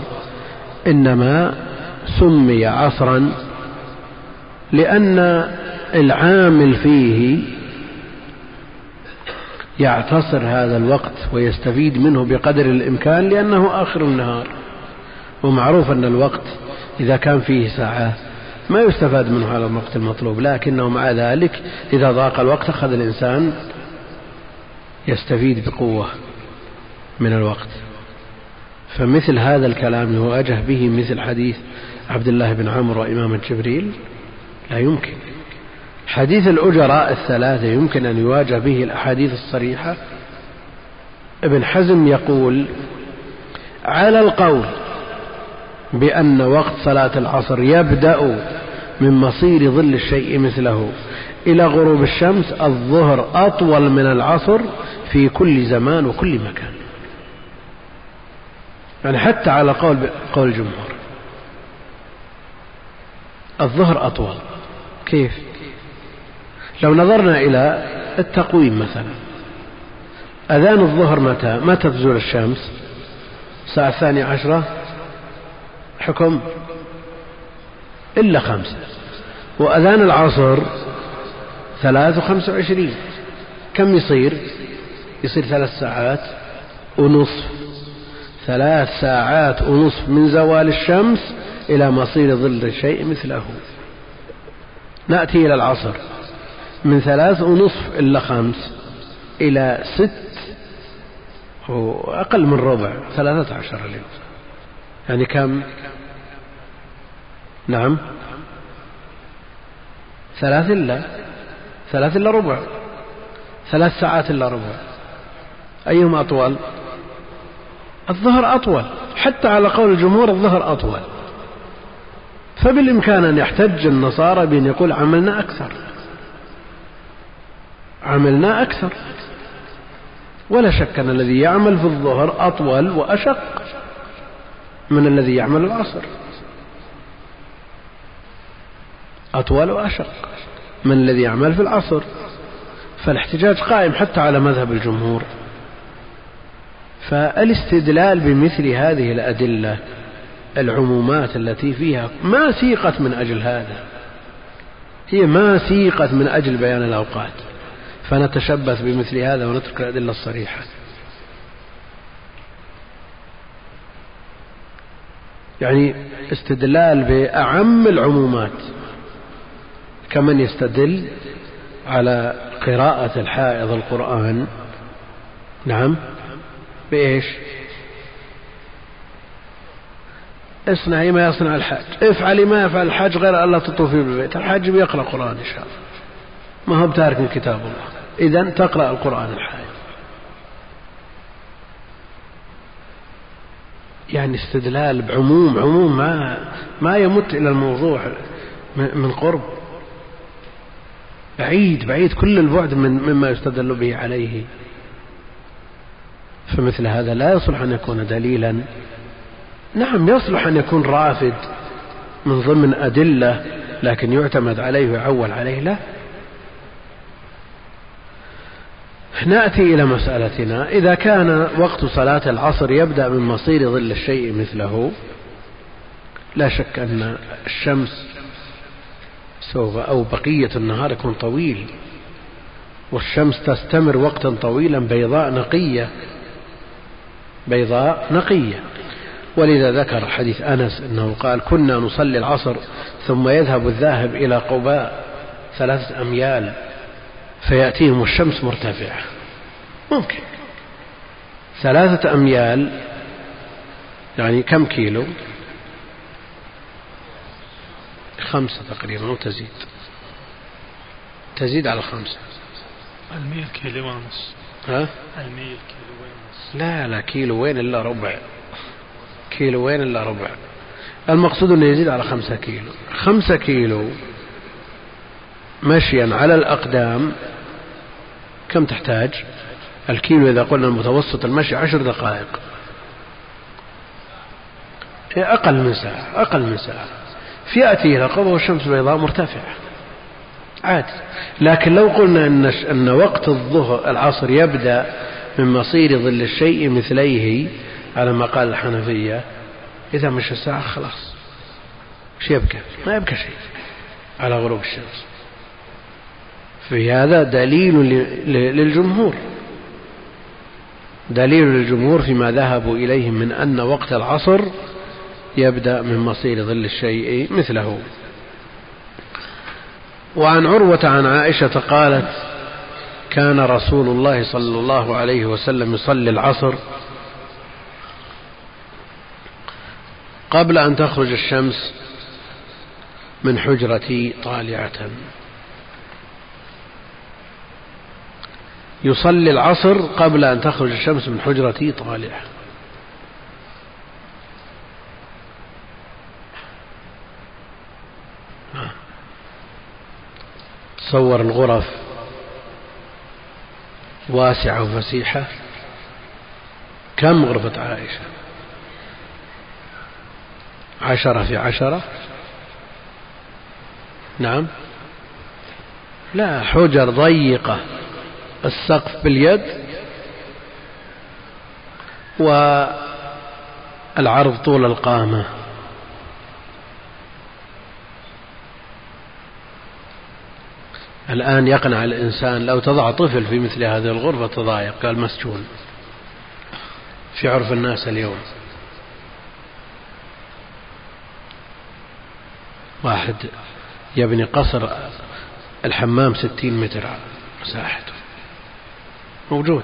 إنما سمي عصرا لأن العامل فيه يعتصر هذا الوقت ويستفيد منه بقدر الإمكان لأنه آخر النهار ومعروف أن الوقت إذا كان فيه ساعات ما يستفاد منه على الوقت المطلوب لكنه مع ذلك إذا ضاق الوقت أخذ الإنسان يستفيد بقوة من الوقت. فمثل هذا الكلام يواجه به مثل حديث عبد الله بن عمرو وإمامة جبريل لا يمكن. حديث الأجراء الثلاثة يمكن أن يواجه به الأحاديث الصريحة. ابن حزم يقول على القول بأن وقت صلاة العصر يبدأ من مصير ظل الشيء مثله. إلى غروب الشمس الظهر أطول من العصر في كل زمان وكل مكان. يعني حتى على قول قول الجمهور. الظهر أطول. كيف؟ لو نظرنا إلى التقويم مثلا. أذان الظهر متى؟ متى تزول الشمس؟ الساعة الثانية عشرة؟ حكم إلا خمسة. وأذان العصر ثلاث وخمسة وعشرين. كم يصير؟ يصير ثلاث ساعات ونصف. ثلاث ساعات ونصف من زوال الشمس إلى مصير ظل الشيء مثله. نأتي إلى العصر. من ثلاث ونصف إلا خمس إلى ست أقل من ربع ثلاثة عشر اليوم يعني كم؟ نعم. ثلاث إلا. ثلاث إلا ربع. ثلاث ساعات إلا ربع. أيهما أطول؟ الظهر أطول. حتى على قول الجمهور الظهر أطول. فبالإمكان أن يحتج النصارى بأن يقول عملنا أكثر. عملنا أكثر. ولا شك أن الذي يعمل في الظهر أطول وأشق. من الذي يعمل العصر. أطول وأشق من الذي يعمل في العصر. فالاحتجاج قائم حتى على مذهب الجمهور. فالاستدلال بمثل هذه الأدلة العمومات التي فيها ما سيقت من أجل هذا. هي ما سيقت من أجل بيان الأوقات. فنتشبث بمثل هذا ونترك الأدلة الصريحة. يعني استدلال بأعم العمومات كمن يستدل على قراءة الحائض القرآن. نعم. بإيش؟ اصنعي ما يصنع الحاج. افعلي ما يفعل الحاج غير ألا تطوفي بالبيت. الحاج بيقرأ قرآن إن شاء الله. ما هو بتارك من كتاب الله. إذا تقرأ القرآن الحائض. يعني استدلال بعموم عموم ما ما يمت إلى الموضوع من قرب. بعيد بعيد كل البعد من مما يستدل به عليه. فمثل هذا لا يصلح أن يكون دليلا. نعم يصلح أن يكون رافد من ضمن أدلة لكن يعتمد عليه ويعول عليه لا. نأتي إلى مسألتنا. إذا كان وقت صلاة العصر يبدأ من مصير ظل الشيء مثله لا شك أن الشمس سوف أو بقية النهار يكون طويل والشمس تستمر وقتا طويلا بيضاء نقية بيضاء نقية. ولذا ذكر حديث أنس إنه قال كنا نصلي العصر ثم يذهب الذاهب إلى قباء ثلاثة أميال فيأتيهم الشمس مرتفعة. ممكن. ثلاثة أميال يعني كم كيلو؟ خمسة تقريبا أو تزيد. تزيد على خمسة. المية كيلو ونص ها؟ المية كيلو ونص لا لا كيلو وين إلا ربع. كيلو وين إلا ربع. المقصود أنه يزيد على خمسة كيلو. خمسة كيلو مشيا على الأقدام كم تحتاج؟ الكيلو إذا قلنا المتوسط المشي عشر دقائق. أقل من ساعة أقل من ساعة. فيأتي إلى قبض والشمس بيضاء مرتفعة. عادي. لكن لو قلنا أن أن وقت الظهر العصر يبدأ من مصير ظل الشيء مثليه على ما قال الحنفية إذا مشى الساعة خلاص. شو يبقى ما يبقى شيء على غروب الشمس. في هذا دليل للجمهور. دليل للجمهور فيما ذهبوا إليه من أن وقت العصر يبدأ من مصير ظل الشيء مثله. وعن عروة عن عائشة قالت كان رسول الله صلى الله عليه وسلم يصلي العصر قبل أن تخرج الشمس من حجرتي طالعة. يصلي العصر قبل أن تخرج الشمس من حجرتي طالعة تصور الغرف واسعة وفسيحة. كم غرفة عائشة؟ عشرة في عشرة. نعم. لا حجر ضيقة. السقف باليد والعرض طول القامة. الآن يقنع الإنسان لو تضع طفل في مثل هذه الغرفة تضايق قال مسجون. في عرف الناس اليوم. واحد يبني قصر الحمام ستين متر مساحته. موجود.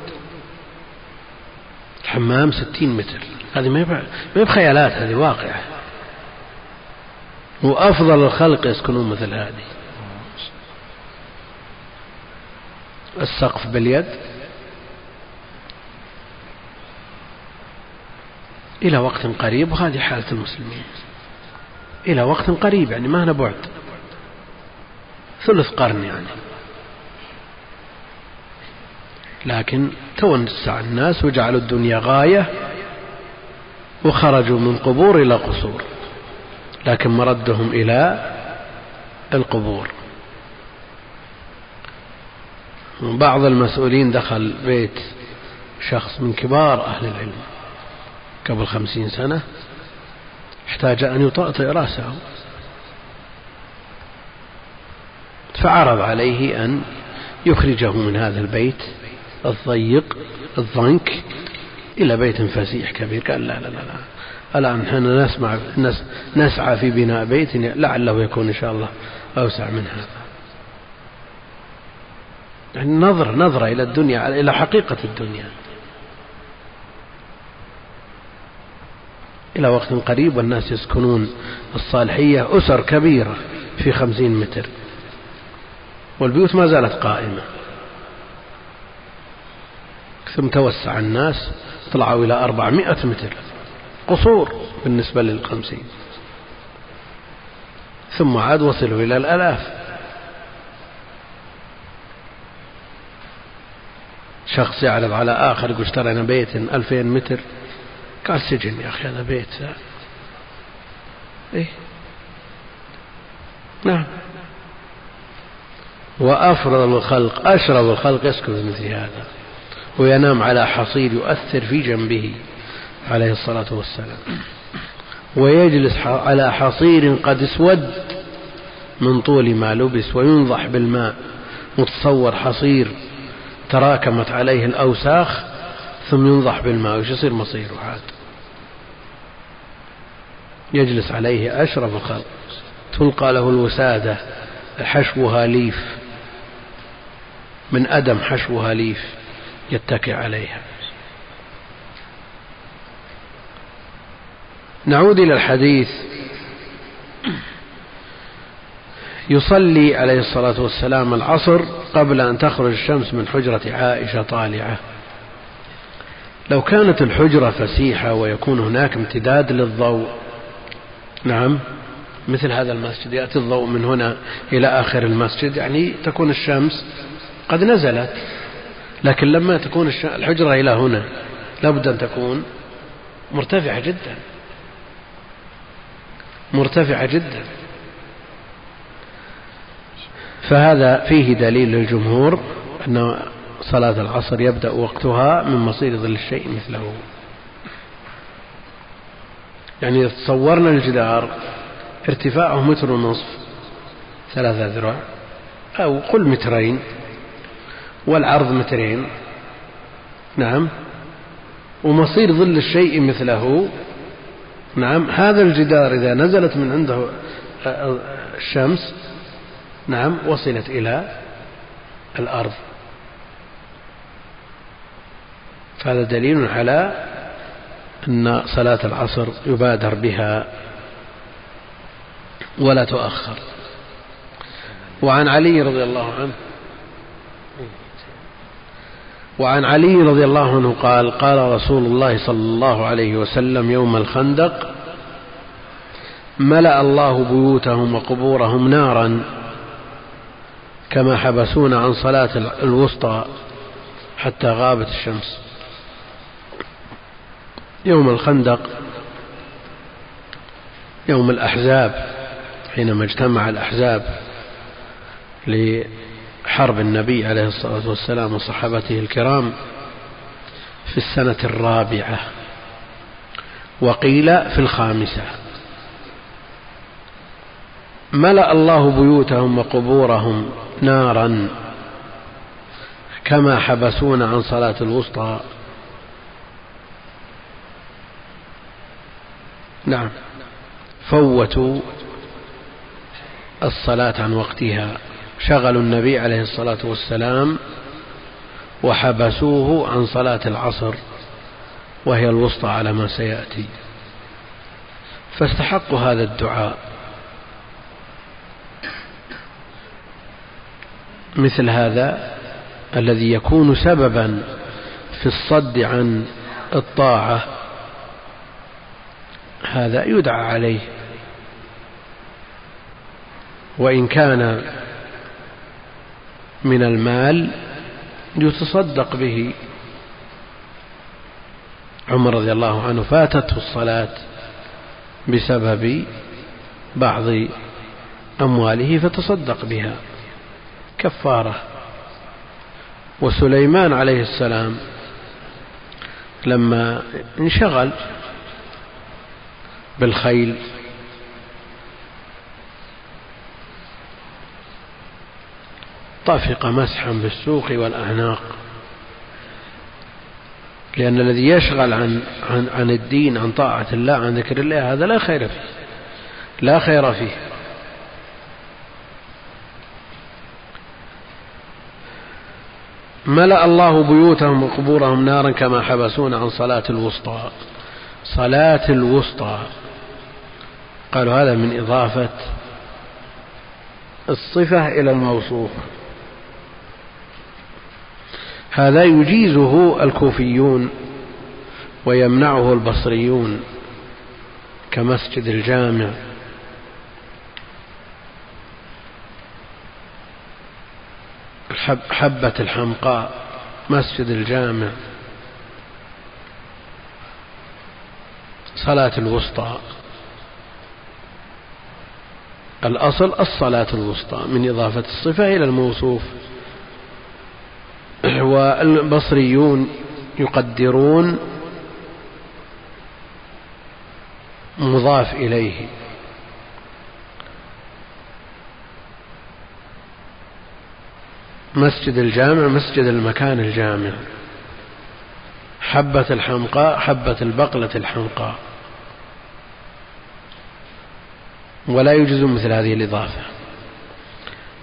الحمام ستين متر. هذه ما هي بخيالات هذه واقعة. وأفضل الخلق يسكنون مثل هذه. السقف باليد. إلى وقت قريب وهذه حالة المسلمين. إلى وقت قريب يعني ما هنا بعد. ثلث قرن يعني. لكن توسع الناس وجعلوا الدنيا غاية وخرجوا من قبور إلى قصور. لكن مردهم إلى القبور. بعض المسؤولين دخل بيت شخص من كبار أهل العلم قبل خمسين سنة احتاج أن يطأطئ رأسه. فعرض عليه أن يخرجه من هذا البيت الضيق الضنك إلى بيت فسيح كبير. قال لا لا لا. الآن نحن نسمع نسعى في بناء بيت لعله يكون إن شاء الله أوسع من هذا. يعني نظرة نظرة إلى الدنيا إلى حقيقة الدنيا. إلى وقت قريب والناس يسكنون. الصالحية أسر كبيرة في خمسين متر. والبيوت ما زالت قائمة. ثم توسع الناس طلعوا إلى أربعمائة متر. قصور بالنسبة للخمسين. ثم عاد وصلوا إلى الآلاف. شخص يعرض على آخر يقول اشترينا بيت ألفين متر. قال سجن يا أخي هذا بيت. إيه؟ نعم. وأفرض الخلق أشرب الخلق يسكن مثل هذا. وينام على حصير يؤثر في جنبه عليه الصلاة والسلام. ويجلس على حصير قد اسود من طول ما لبس وينضح بالماء. متصور حصير تراكمت عليه الأوساخ ثم ينضح بالماء. وش يصير مصيره عاد؟ يجلس عليه أشرف الخلق. تلقى له الوسادة حشوها ليف. من أدم حشوها ليف. يتكئ عليها. نعود إلى الحديث. يصلي عليه الصلاة والسلام العصر قبل أن تخرج الشمس من حجرة عائشة طالعة. لو كانت الحجرة فسيحة ويكون هناك امتداد للضوء. نعم مثل هذا المسجد. يأتي الضوء من هنا إلى آخر المسجد يعني تكون الشمس قد نزلت. لكن لما تكون الحجرة إلى هنا لابد أن تكون مرتفعة جدا. مرتفعة جدا. فهذا فيه دليل للجمهور أن صلاة العصر يبدأ وقتها من مصير ظل الشيء مثله. يعني تصورنا الجدار ارتفاعه متر ونصف ثلاثة ذراع أو قل مترين والعرض مترين. نعم. ومصير ظل الشيء مثله. نعم. هذا الجدار إذا نزلت من عنده الشمس نعم وصلت إلى الأرض. فهذا دليل على أن صلاة العصر يبادر بها ولا تؤخر. وعن علي رضي الله عنه وعن علي رضي الله عنه قال قال رسول الله صلى الله عليه وسلم يوم الخندق ملأ الله بيوتهم وقبورهم نارا كما حبسونا عن صلاة الوسطى حتى غابت الشمس. يوم الخندق يوم الأحزاب حينما اجتمع الأحزاب لحرب النبي عليه الصلاة والسلام وصحابته الكرام في السنة الرابعة وقيل في الخامسة. ملأ الله بيوتهم وقبورهم نارا كما حبسونا عن صلاة الوسطى. نعم. فوتوا الصلاة عن وقتها. شغلوا النبي عليه الصلاة والسلام وحبسوه عن صلاة العصر وهي الوسطى على ما سيأتي. فاستحقوا هذا الدعاء. مثل هذا الذي يكون سببا في الصد عن الطاعة. هذا يدعى عليه. وإن كان من المال يتصدق به. عمر رضي الله عنه فاتته الصلاة بسبب بعض أمواله فتصدق بها. كفارة. وسليمان عليه السلام لما انشغل بالخيل طفق مسحا بالسوق والأعناق. لأن الذي يشغل عن عن عن الدين عن طاعة الله عن ذكر الله هذا لا خير فيه. لا خير فيه. ملأ الله بيوتهم وقبورهم نارا كما حبسون عن صلاة الوسطى. صلاة الوسطى. قالوا هذا من إضافة الصفة إلى الموصوف. هذا يجيزه الكوفيون ويمنعه البصريون كمسجد الجامع. حبة الحمقاء مسجد الجامع صلاة الوسطى. الأصل الصلاة الوسطى من إضافة الصفة إلى الموصوف. والبصريون يقدرون مضاف إليه. مسجد الجامع مسجد المكان الجامع. حبة الحمقاء حبة البقلة الحمقاء ولا يوجد مثل هذه الإضافة.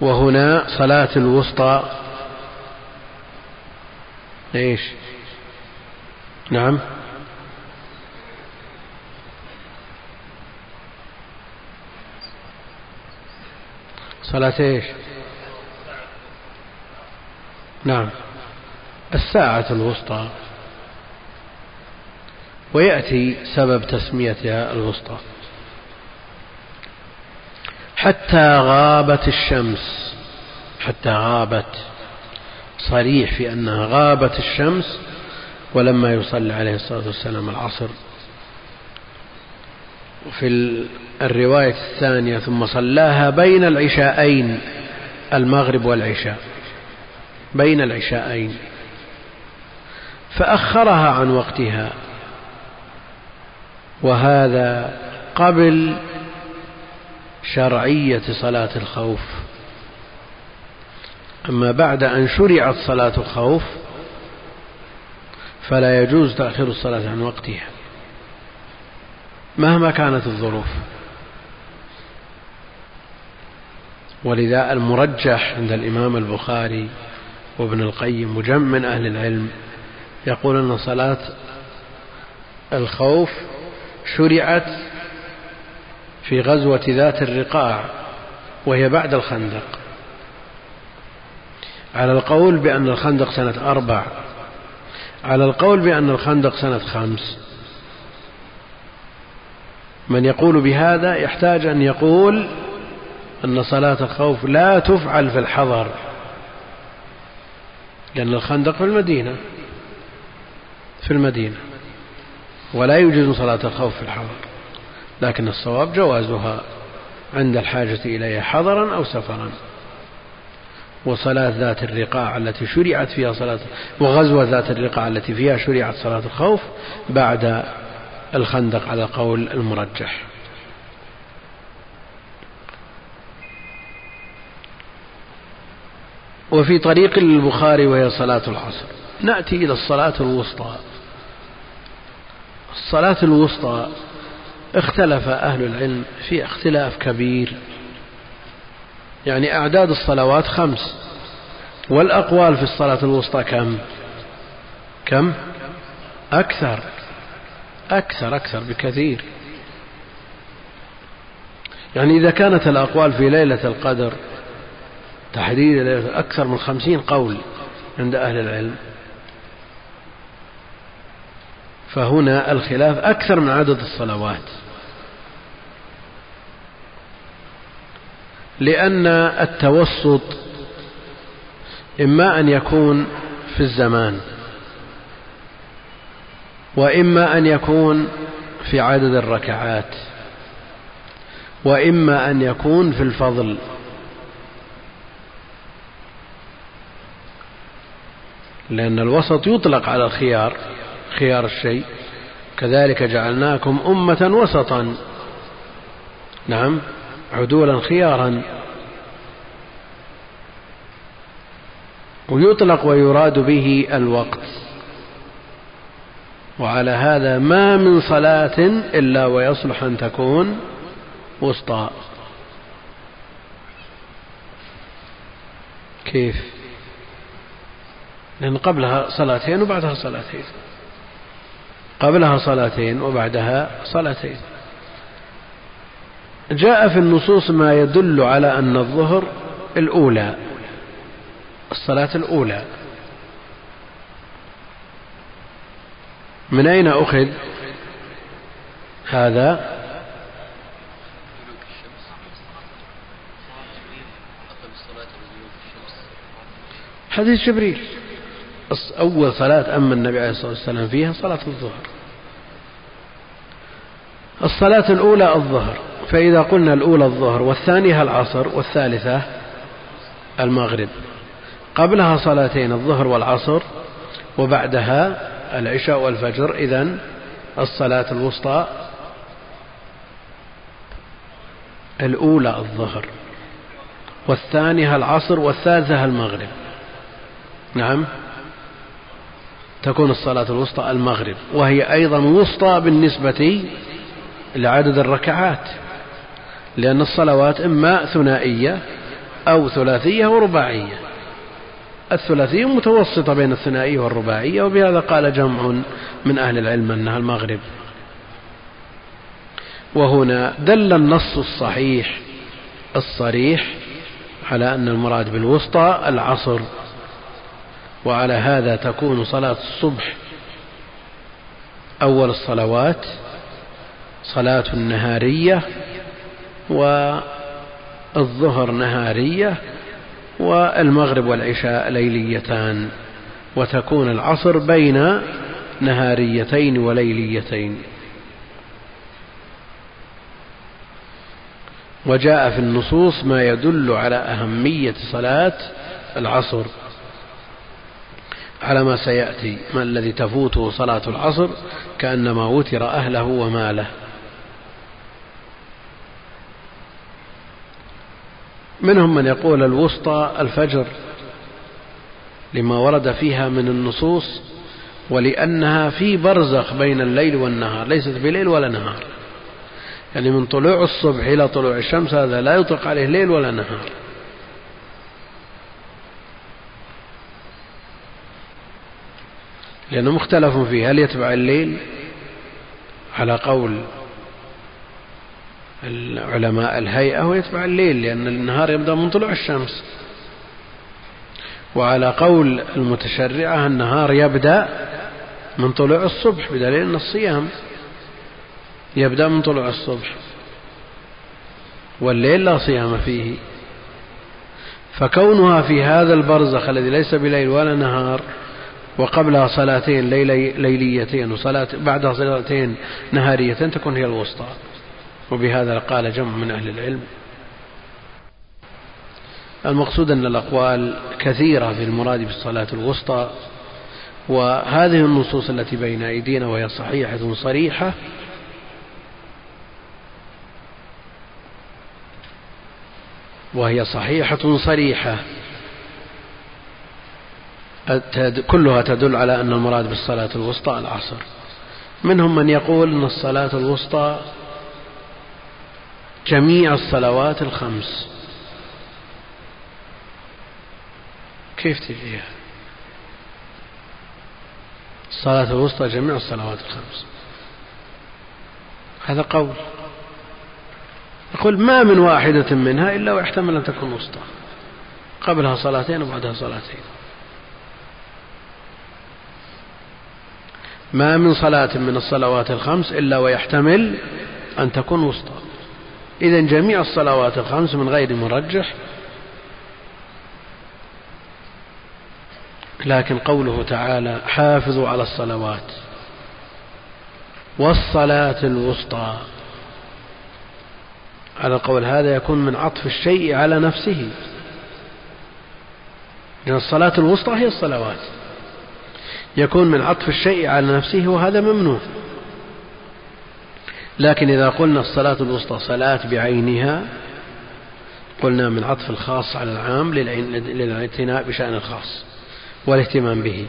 وهنا صلاة الوسطى إيش؟ نعم. صلاة إيش؟ نعم. الساعة الوسطى. ويأتي سبب تسميتها الوسطى. حتى غابت الشمس. حتى غابت صريح في أنها غابت الشمس ولما يصلي عليه الصلاة والسلام العصر. وفي الرواية الثانية ثم صلاها بين العشاءين المغرب والعشاء. بين العشاءين. فأخرها عن وقتها. وهذا قبل شرعية صلاة الخوف. أما بعد أن شرعت صلاة الخوف فلا يجوز تأخير الصلاة عن وقتها مهما كانت الظروف. ولذا المرجح عند الإمام البخاري وابن القيم وجم من أهل العلم يقول أن صلاة الخوف شرعت في غزوة ذات الرقاع وهي بعد الخندق. على القول بأن الخندق سنة أربع. على القول بأن الخندق سنة خمس. من يقول بهذا يحتاج أن يقول أن صلاة الخوف لا تفعل في الحضر لأن الخندق في المدينة في المدينة ولا يوجد صلاة الخوف في الحضر لكن الصواب جوازها عند الحاجة إليها حضرا أو سفرا. وصلاة ذات الرقاع التي شرعت فيها صلاة وغزوة ذات الرقاع التي فيها شرعت صلاة الخوف بعد الخندق على قول المرجح. وفي طريق البخاري وهي صلاة العصر. نأتي إلى الصلاة الوسطى. الصلاة الوسطى اختلف أهل العلم في اختلاف كبير. يعني أعداد الصلوات خمس والأقوال في الصلاة الوسطى كم؟ كم؟ أكثر أكثر أكثر بكثير. يعني إذا كانت الأقوال في ليلة القدر تحديد أكثر من خمسين قول عند أهل العلم فهنا الخلاف أكثر من عدد الصلوات. لأن التوسط إما أن يكون في الزمان وإما أن يكون في عدد الركعات وإما أن يكون في الفضل. لأن الوسط يطلق على الخيار خيار الشيء. كذلك جعلناكم أمة وسطا. نعم. عدولا خيارا. ويطلق ويراد به الوقت. وعلى هذا ما من صلاة إلا ويصلح أن تكون وسطى. كيف؟ لأن قبلها صلاتين وبعدها صلاتين. قبلها صلاتين وبعدها صلاتين. جاء في النصوص ما يدل على أن الظهر الأولى الصلاة الأولى. من أين أخذ هذا؟ حديث جبريل. أول صلاة أما النبي عليه الصلاة والسلام فيها صلاة الظهر. الصلاة الأولى الظهر. فإذا قلنا الأولى الظهر والثانية العصر والثالثة المغرب قبلها صلاتين الظهر والعصر وبعدها العشاء والفجر إذا الصلاة الوسطى الأولى الظهر والثانية العصر والثالثة المغرب. نعم. تكون الصلاة الوسطى المغرب وهي أيضا وسطى بالنسبة لعدد الركعات. لأن الصلوات إما ثنائية أو ثلاثية ورباعية الثلاثية متوسطة بين الثنائية والرباعية وبهذا قال جمع من أهل العلم أنها المغرب. وهنا دل النص الصحيح الصريح على أن المراد بالوسطى العصر. وعلى هذا تكون صلاة الصبح أول الصلوات صلاة نهارية والظهر نهارية والمغرب والعشاء ليليتان وتكون العصر بين نهاريتين وليليتين. وجاء في النصوص ما يدل على أهمية صلاة العصر. على ما سيأتي ما الذي تفوته صلاة العصر كأنما وتر أهله وماله. منهم من يقول الوسطى الفجر لما ورد فيها من النصوص ولأنها في برزخ بين الليل والنهار ليست بليل ولا نهار. يعني من طلوع الصبح إلى طلوع الشمس هذا لا يطلق عليه ليل ولا نهار. لأنه مختلف فيه هل يتبع الليل؟ على قول العلماء الهيئة ويتبع الليل لأن النهار يبدأ من طلوع الشمس. وعلى قول المتشرعة النهار يبدأ من طلوع الصبح بدليل أن الصيام يبدأ من طلوع الصبح. والليل لا صيام فيه. فكونها في هذا البرزخ الذي ليس بليل ولا نهار وقبلها صلاتين ليلي ليليتين وصلاة بعدها صلاتين نهاريتين تكون هي الوسطى. وبهذا قال جمع من أهل العلم. المقصود أن الأقوال كثيرة في المراد بالصلاة الوسطى وهذه النصوص التي بين أيدينا وهي صحيحة صريحة وهي صحيحة صريحة. كلها تدل على أن المراد بالصلاة الوسطى العصر. منهم من يقول أن الصلاة الوسطى جميع الصلوات الخمس. كيف تجيها؟ الصلاة الوسطى جميع الصلوات الخمس. هذا قول. يقول ما من واحدة منها إلا ويحتمل أن تكون وسطى. قبلها صلاتين وبعدها صلاتين. ما من صلاة من الصلوات الخمس إلا ويحتمل أن تكون وسطى. إذا جميع الصلوات الخمس من غير مرجح. لكن قوله تعالى حافظوا على الصلوات والصلاة الوسطى. على القول هذا يكون من عطف الشيء على نفسه. لأن الصلاة الوسطى هي الصلوات. يكون من عطف الشيء على نفسه وهذا ممنوع. لكن إذا قلنا الصلاة الوسطى صلاة بعينها قلنا من عطف الخاص على العام للإعتناء بشأن الخاص والاهتمام به.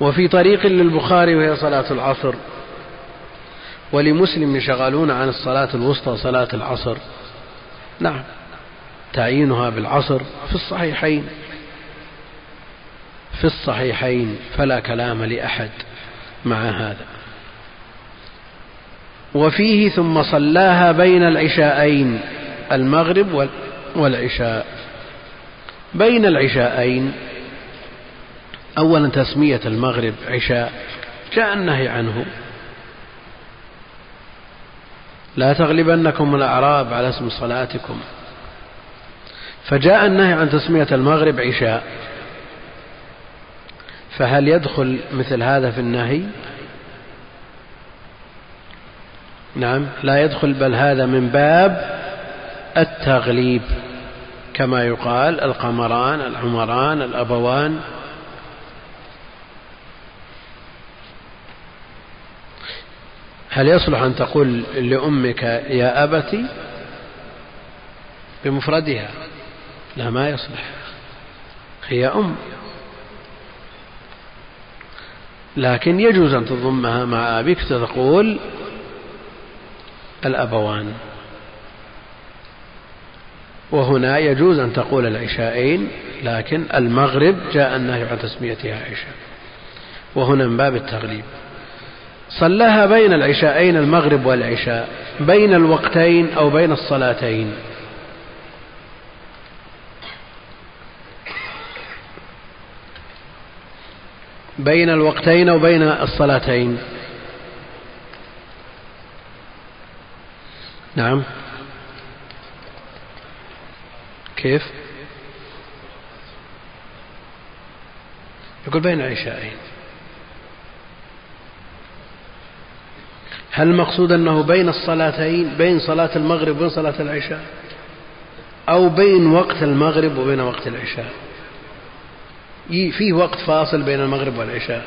وفي طريق للبخاري وهي صلاة العصر ولمسلم يشغلون عن الصلاة الوسطى صلاة العصر. نعم تعيينها بالعصر في الصحيحين. في الصحيحين فلا كلام لأحد مع هذا. وفيه ثم صلاها بين العشاءين المغرب والعشاء. بين العشاءين أولا تسمية المغرب عشاء جاء النهي عنه. لا تغلبنكم الأعراب على اسم صلاتكم. فجاء النهي عن تسمية المغرب عشاء. فهل يدخل مثل هذا في النهي؟ نعم لا يدخل بل هذا من باب التغليب كما يقال القمران العمران الأبوان. هل يصلح أن تقول لأمك يا أبتي؟ بمفردها. لا ما يصلح. هي أم. لكن يجوز أن تضمها مع أبيك تقول الأبوان. وهنا يجوز أن تقول العشاءين لكن المغرب جاء النهي عن تسميتها عشاء وهنا من باب التغليب. صلاها بين العشاءين المغرب والعشاء بين الوقتين أو بين الصلاتين. بين الوقتين أو بين الصلاتين. نعم. كيف؟ يقول بين العشاءين هل المقصود أنه بين الصلاتين بين صلاة المغرب وبين صلاة العشاء؟ أو بين وقت المغرب وبين وقت العشاء؟ فيه وقت فاصل بين المغرب والعشاء.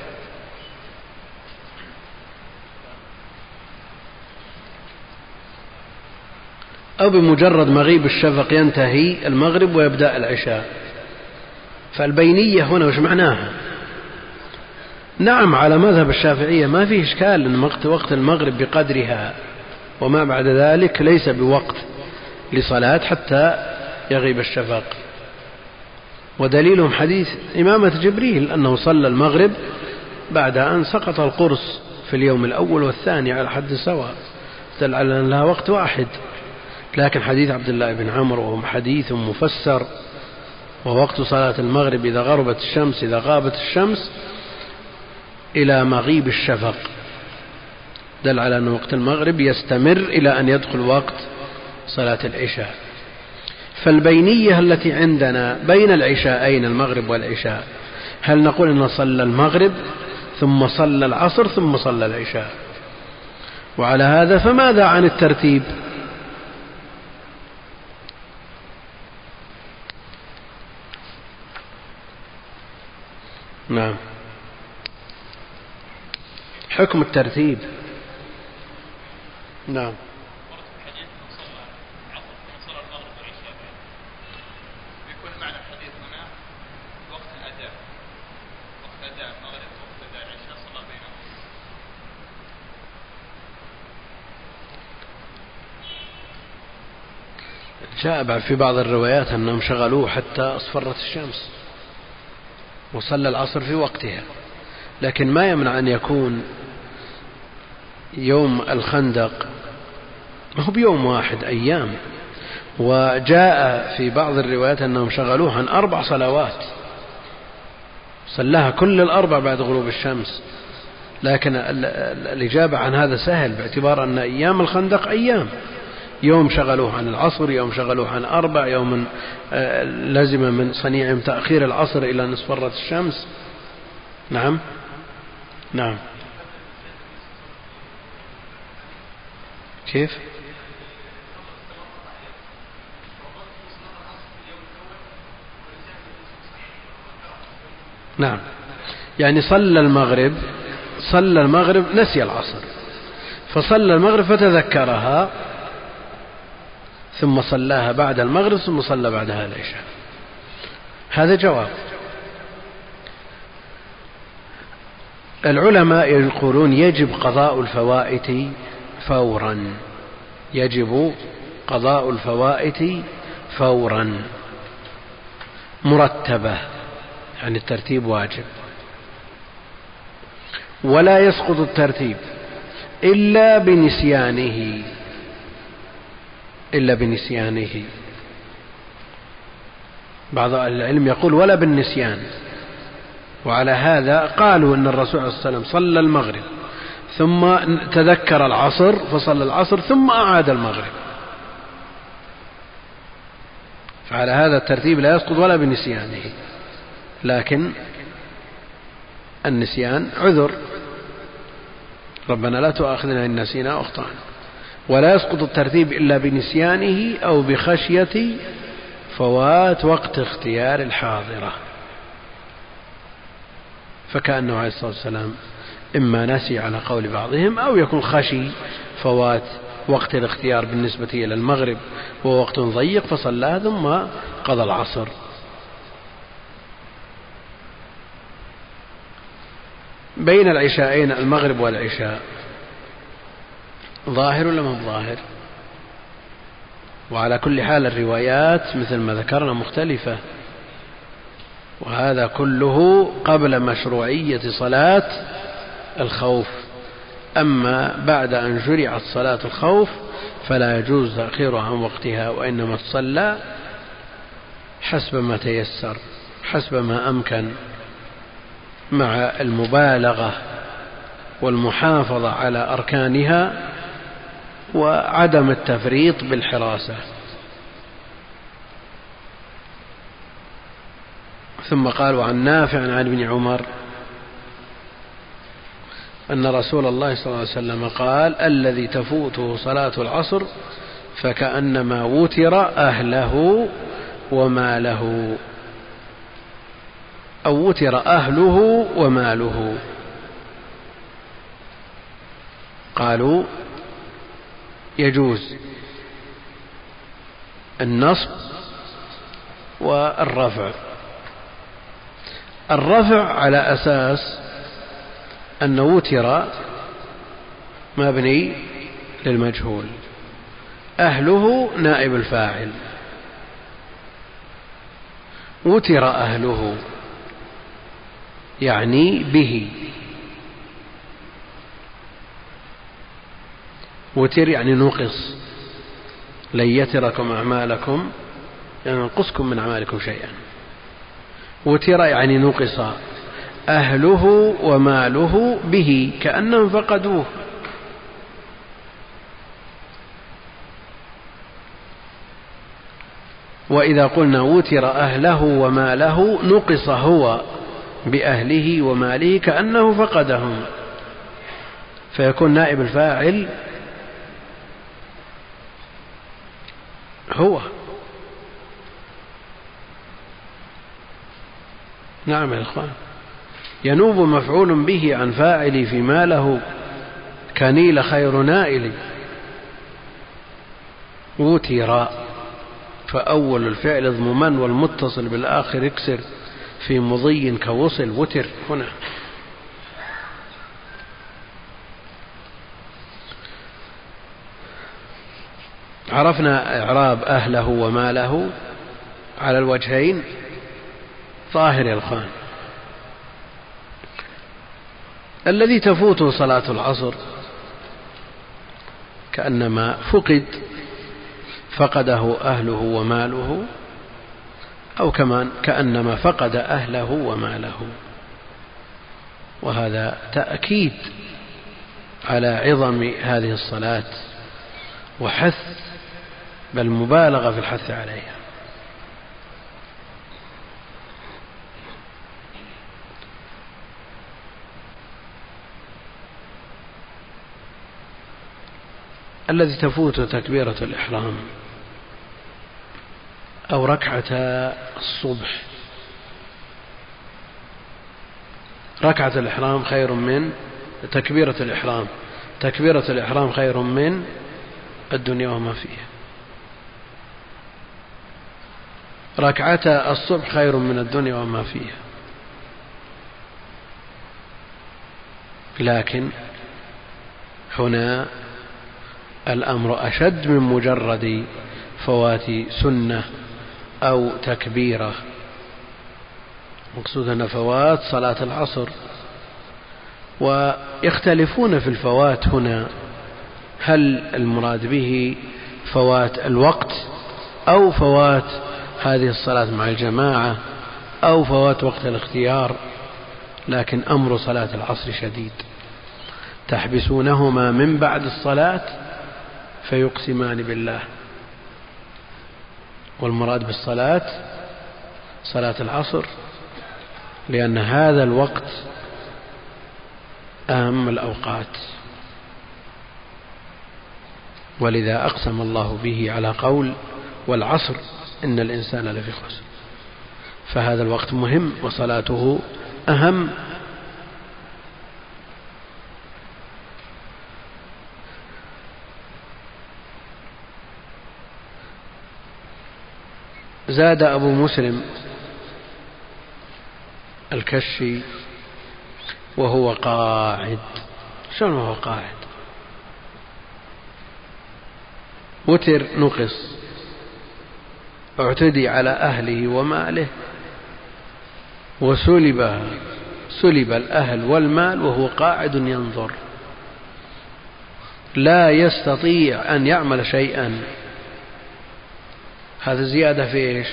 أو بمجرد مغيب الشفق ينتهي المغرب ويبدأ العشاء. فالبينية هنا وش معناها؟ نعم على مذهب الشافعية ما فيه إشكال أن وقت المغرب بقدرها وما بعد ذلك ليس بوقت لصلاة حتى يغيب الشفق. ودليلهم حديث إمامة جبريل أنه صلى المغرب بعد أن سقط القرص في اليوم الأول والثاني على حد سواء دل على أن لها وقت واحد. لكن حديث عبد الله بن عمرو وهو حديث مفسر. ووقت صلاة المغرب إذا غربت الشمس إذا غابت الشمس إلى مغيب الشفق. دل على أن وقت المغرب يستمر إلى أن يدخل وقت صلاة العشاء. فالبينية التي عندنا بين العشاءين المغرب والعشاء هل نقول أن صلى المغرب ثم صلى العصر ثم صلى العشاء؟ وعلى هذا فماذا عن الترتيب؟ نعم. حكم الترتيب. نعم. جاء في بعض الروايات أنهم شغلوه حتى أصفرت الشمس وصلى العصر في وقتها. لكن ما يمنع أن يكون يوم الخندق ما هو بيوم واحد أيام. وجاء في بعض الروايات أنهم شغلوه عن أربع صلوات. صلاها كل الأربع بعد غروب الشمس. لكن الإجابة عن هذا سهل باعتبار أن أيام الخندق أيام. يوم شغلوه عن العصر يوم شغلوه عن أربع يوم آه، لزم من صنيعهم تأخير العصر إلى أن اصفرت الشمس. نعم. نعم. كيف؟ نعم. يعني صلى المغرب صلى المغرب نسي العصر. فصلى المغرب فتذكرها. ثم صلاها بعد المغرب ثم صلى بعدها العشاء. هذا جواب. العلماء يقولون يجب قضاء الفوائت فورا. يجب قضاء الفوائت فورا. مرتبة يعني الترتيب واجب. ولا يسقط الترتيب إلا بنسيانه. إلا بنسيانه. بعض العلم يقول ولا بالنسيان. وعلى هذا قالوا أن الرسول صلى الله عليه وسلم صلى المغرب ثم تذكر العصر فصلى العصر ثم أعاد المغرب. فعلى هذا الترتيب لا يسقط ولا بنسيانه. لكن النسيان عذر. ربنا لا تؤاخذنا إن نسينا أو أخطأنا ولا يسقط الترتيب إلا بنسيانه أو بخشية فوات وقت اختيار الحاضرة. فكأنه عليه الصلاة والسلام إما نسي على قول بعضهم أو يكون خشي فوات وقت الاختيار بالنسبة إلى المغرب وهو وقت ضيق فصلى ثم قضى العصر. بين العشاءين المغرب والعشاء. ظاهر ولا ما ظاهر؟ وعلى كل حال الروايات مثل ما ذكرنا مختلفة. وهذا كله قبل مشروعية صلاة الخوف. أما بعد أن شرعت صلاة الخوف فلا يجوز تأخيرها عن وقتها وإنما تصلى حسب ما تيسر حسب ما أمكن مع المبالغة والمحافظة على أركانها وعدم التفريط بالحراسة. ثم قال عن نافع عن ابن عمر أن رسول الله صلى الله عليه وسلم قال الذي تفوته صلاة العصر فكأنما وتر أهله وماله أو وتر أهله وماله. قالوا يجوز النصب والرفع. الرفع على أساس أن وتر مبني للمجهول. أهله نائب الفاعل. وتر أهله يعني به. وتر يعني نقص. لن يتركم أعمالكم يعني ينقصكم من أعمالكم شيئا. وتر يعني نقص أهله وماله به كأنهم فقدوه. وإذا قلنا وتر أهله وماله نقص هو بأهله وماله كأنه فقدهم. فيكون نائب الفاعل هو. نعم يا إخوان. ينوب مفعول به عن فاعل فيما له كنيل خير نائل. وتر فأول الفعل اضمما والمتصل بالآخر اكسر. في مضي كوصل وتر. هنا. عرفنا إعراب أهله وماله على الوجهين ظاهر يا الخان. الذي تفوته صلاة العصر كأنما فقد فقده أهله وماله أو كمان كأنما فقد أهله وماله. وهذا تأكيد على عظم هذه الصلاة وحث بل مبالغة في الحث عليها. الذي تفوت تكبيرة الإحرام أو ركعة الصبح. ركعة الإحرام خير من تكبيرة الإحرام. تكبيرة الإحرام خير من الدنيا وما فيها. ركعتا الصبح خير من الدنيا وما فيها. لكن هنا الأمر أشد من مجرد فوات سنة أو تكبيرة. مقصود أن فوات صلاة العصر. ويختلفون في الفوات هنا. هل المراد به فوات الوقت أو فوات هذه الصلاة مع الجماعة أو فوات وقت الاختيار لكن أمر صلاة العصر شديد. تحبسونهما من بعد الصلاة فيقسمان بالله. والمراد بالصلاة صلاة العصر لأن هذا الوقت أهم الأوقات. ولذا أقسم الله به على قول والعصر إن الإنسان لفي خسر. فهذا الوقت مهم وصلاته أهم. زاد أبو مسلم الكشي وهو قاعد. شلون وهو قاعد؟ وتر نقص. اعتدي على أهله وماله. وسلب سلب الأهل والمال وهو قاعد ينظر. لا يستطيع أن يعمل شيئا. هذا زيادة في إيش؟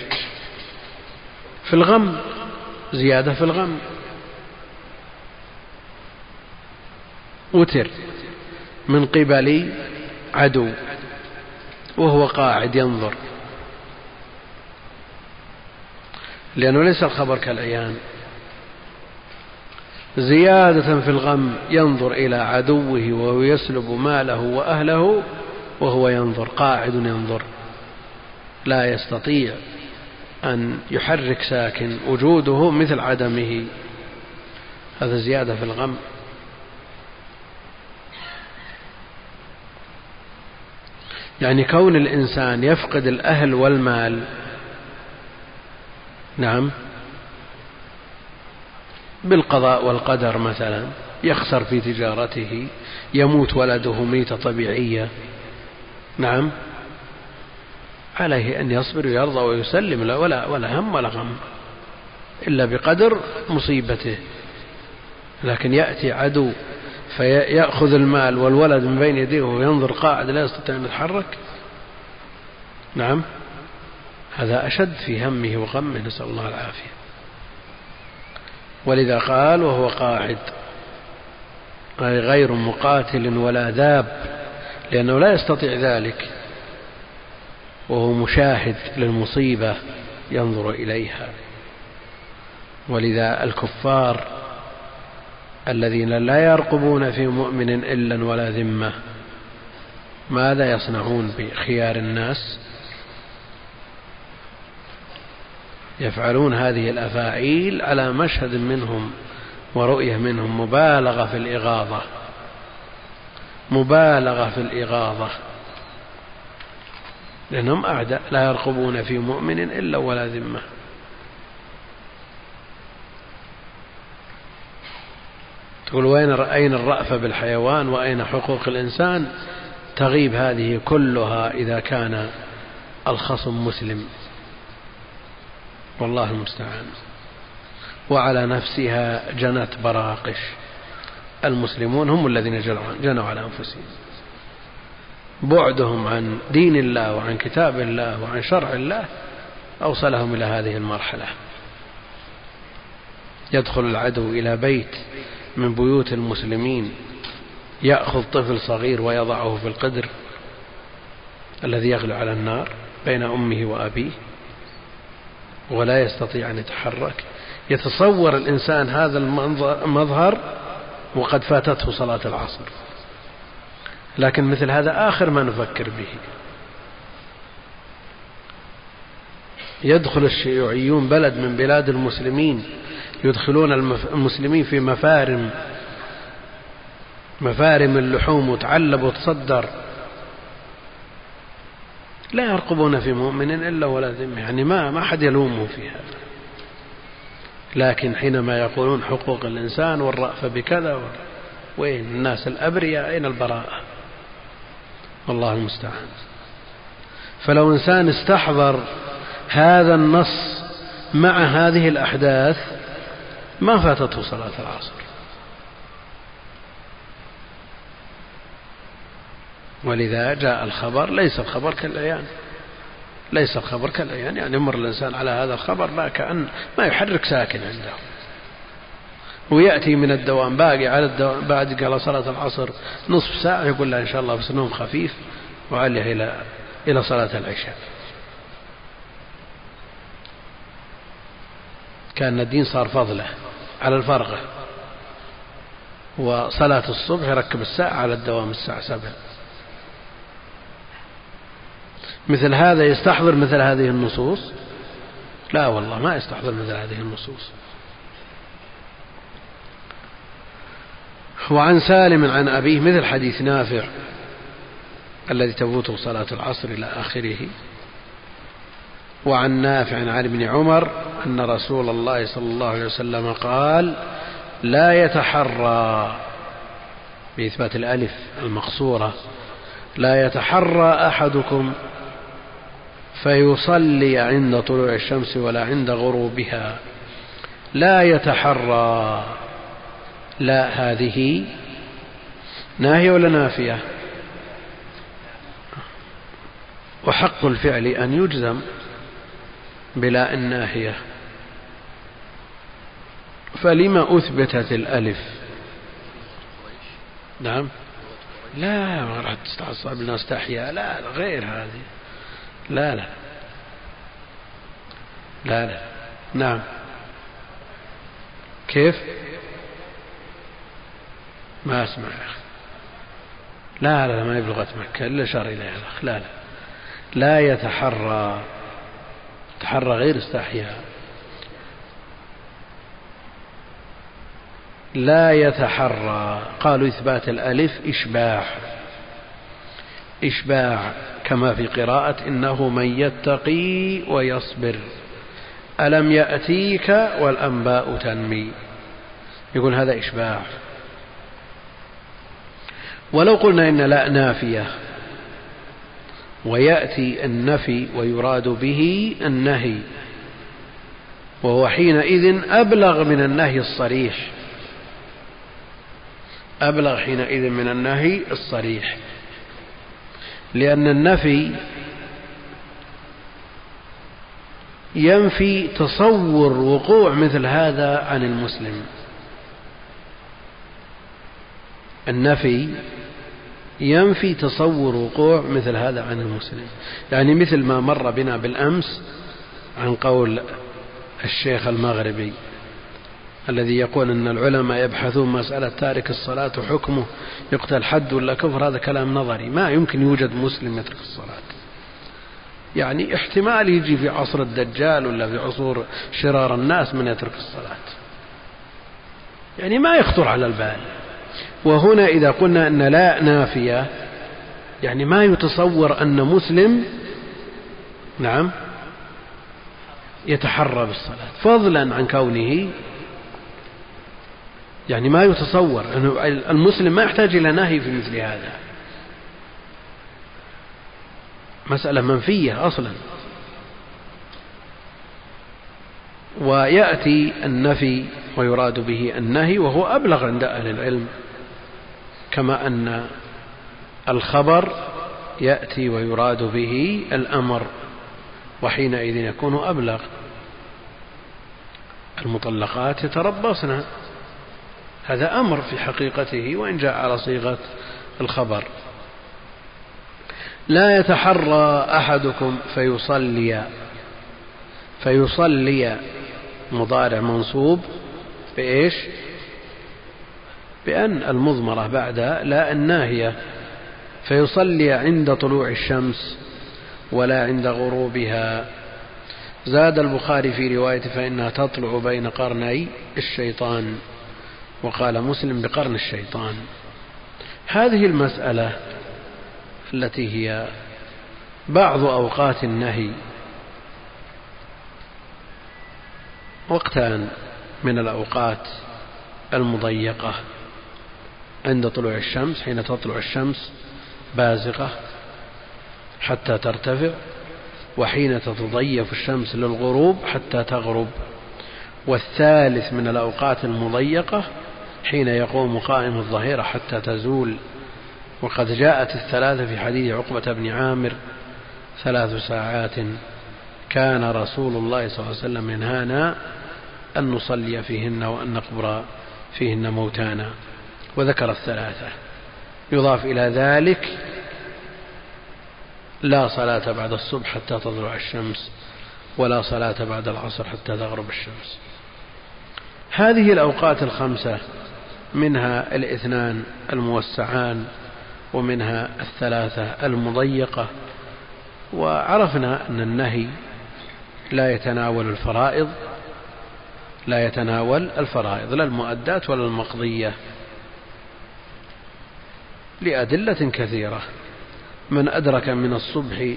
في الغم. زيادة في الغم. وتر من قبل عدو وهو قاعد ينظر. لأنه ليس الخبر كالعيان زيادة في الغم ينظر إلى عدوه وهو يسلب ماله وأهله وهو ينظر قاعد ينظر. لا يستطيع أن يحرك ساكن وجوده مثل عدمه. هذا زيادة في الغم. يعني كون الإنسان يفقد الأهل والمال نعم. بالقضاء والقدر مثلا يخسر في تجارته يموت ولده ميتة طبيعية. نعم. عليه أن يصبر ويرضى ويسلم لا ولا ولا هم ولا غم. إلا بقدر مصيبته. لكن يأتي عدو فيأخذ المال والولد من بين يديه وينظر قاعد لا يستطيع أن يتحرك. نعم. هذا أشد في همه وغمه نسأل الله العافية. ولذا قال وهو قاعد أي غير مقاتل ولا ذاب لأنه لا يستطيع ذلك. وهو مشاهد للمصيبة ينظر إليها. ولذا الكفار الذين لا يرقبون في مؤمن إلا ولا ذمة ماذا يصنعون بخيار الناس؟ يفعلون هذه الأفاعيل على مشهد منهم ورؤية منهم مبالغة في الإغاظة. مبالغة في الإغاظة. لأنهم أعداء لا يرقبون في مؤمن إلا ولا ذمة. تقول وين أين الرأفة بالحيوان وأين حقوق الإنسان؟ تغيب هذه كلها إذا كان الخصم مسلم. والله المستعان. وعلى نفسها جنت براقش. المسلمون هم الذين جنوا على أنفسهم. بعدهم عن دين الله وعن كتاب الله وعن شرع الله أوصلهم إلى هذه المرحلة. يدخل العدو إلى بيت من بيوت المسلمين. يأخذ طفل صغير ويضعه في القدر الذي يغلو على النار بين أمه وأبيه. ولا يستطيع أن يتحرك. يتصور الإنسان هذا المظهر وقد فاتته صلاة العصر. لكن مثل هذا آخر ما نفكر به. يدخل الشيوعيون بلد من بلاد المسلمين يدخلون المسلمين في مفارم مفارم اللحوم وتعلب وتصدر. لا يرقبون في مؤمن إلا ولا ذمة يعني ما ما حد يلومه في هذا. لكن حينما يقولون حقوق الإنسان والرأفة بكذا وين الناس الأبرياء؟ أين البراءة؟ والله المستعان. فلو إنسان استحضر هذا النص مع هذه الأحداث ما فاتته صلاة العصر. ولذا جاء الخبر ليس الخبر كالعيان ليس الخبر كالعيان يعني يمر الإنسان على هذا الخبر لا كأن ما يحرك ساكن عنده. ويأتي من الدوام باقي على الدوام بعد قال صلاة العصر نصف ساعة يقول له إن شاء الله بس نوم خفيف وعليه إلى إلى صلاة العشاء. كأن الدين صار فضله على الفرغة. وصلاة الصبح يركب الساعة على الدوام الساعة سبعة. مثل هذا يستحضر مثل هذه النصوص؟ لا والله ما يستحضر مثل هذه النصوص. وعن سالم عن أبيه مثل حديث نافع الذي تفوته صلاة العصر إلى آخره. وعن نافع عن ابن عمر أن رسول الله صلى الله عليه وسلم قال لا يتحرى بإثبات الألف المقصورة لا يتحرى أحدكم فيصلي عند طلوع الشمس ولا عند غروبها. لا يتحرى. لا هذه ناهية ولا نافية؟ وحق الفعل أن يجزم بلا الناهية فلما أثبتت الألف؟ نعم. لا ما راح تستعصب الناس تحيا لا غير هذه. لا لا. لا لا. نعم. كيف؟ ما أسمع يا أخي. لا لا ما يبلغ مكة إلا شر إليها الأخ لا لا. لا يتحرى. تحرى غير استحياء. لا يتحرى. قالوا إثبات الألف إشباع إشباع كما في قراءة إنه من يتقي ويصبر. ألم يأتيك والأنباء تنمي. يقول هذا إشباع. ولو قلنا إن لا نافية ويأتي النفي ويراد به النهي وهو حينئذ أبلغ من النهي الصريح. أبلغ حينئذ من النهي الصريح. لأن النفي ينفي تصور وقوع مثل هذا عن المسلم. النفي ينفي تصور وقوع مثل هذا عن المسلم. يعني مثل ما مر بنا بالأمس عن قول الشيخ المغربي الذي يقول أن العلماء يبحثون مسألة تارك الصلاة وحكمه يقتل حد ولا كفر هذا كلام نظري. ما يمكن يوجد مسلم يترك الصلاة. يعني احتمال يجي في عصر الدجال ولا في عصور شرار الناس من يترك الصلاة. يعني ما يخطر على البال. وهنا إذا قلنا أن لا نافية يعني ما يتصور أن مسلم نعم يتحرى بالصلاة. فضلا عن كونه يعني ما يتصور أنه المسلم ما يحتاج إلى نهي في مثل هذا. مسألة منفية أصلا. ويأتي النفي ويراد به النهي وهو أبلغ عند أهل العلم كما أن الخبر يأتي ويراد به الأمر وحينئذ يكون أبلغ. المطلقات يتربصن هذا أمر في حقيقته وإن جاء على صيغة الخبر. لا يتحرى أحدكم فيصلي فيصلي مضارع منصوب بإيش؟ بأن المضمرة بعد لا الناهية. فيصلي عند طلوع الشمس ولا عند غروبها. زاد البخاري في رواية فإنها تطلع بين قرني الشيطان. وقال مسلم بقرن الشيطان. هذه المسألة التي هي بعض أوقات النهي وقتان من الأوقات المضيقة عند طلوع الشمس حين تطلع الشمس بازغة حتى ترتفع وحين تتضيف الشمس للغروب حتى تغرب. والثالث من الأوقات المضيقة حين يقوم قائم الظهيرة حتى تزول. وقد جاءت الثلاثة في حديث عقبة بن عامر ثلاث ساعات كان رسول الله صلى الله عليه وسلم ينهانا أن نصلي فيهن وأن نقبر فيهن موتانا. وذكر الثلاثة. يضاف إلى ذلك لا صلاة بعد الصبح حتى تطلع الشمس ولا صلاة بعد العصر حتى تغرب الشمس. هذه الأوقات الخمسة منها الاثنان الموسعان ومنها الثلاثة المضيقة. وعرفنا أن النهي لا يتناول الفرائض لا يتناول الفرائض لا المؤدات ولا المقضية لأدلة كثيرة. من أدرك من الصبح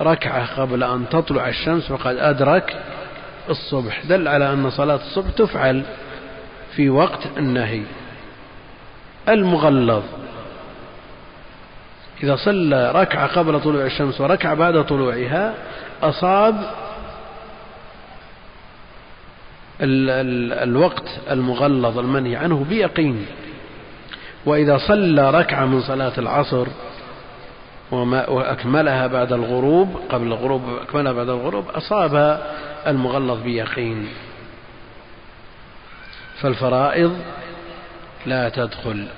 ركعة قبل أن تطلع الشمس فقد أدرك الصبح. دل على أن صلاة الصبح تفعل في وقت النهي. المغلظ. إذا صلى ركعة قبل طلوع الشمس وركعة بعد طلوعها أصاب ال ال الوقت المغلظ المنهي عنه بيقين. وإذا صلى ركعة من صلاة العصر وما وأكملها بعد الغروب قبل الغروب أكملها بعد الغروب أصاب المغلظ بيقين. فالفرائض لا تدخل.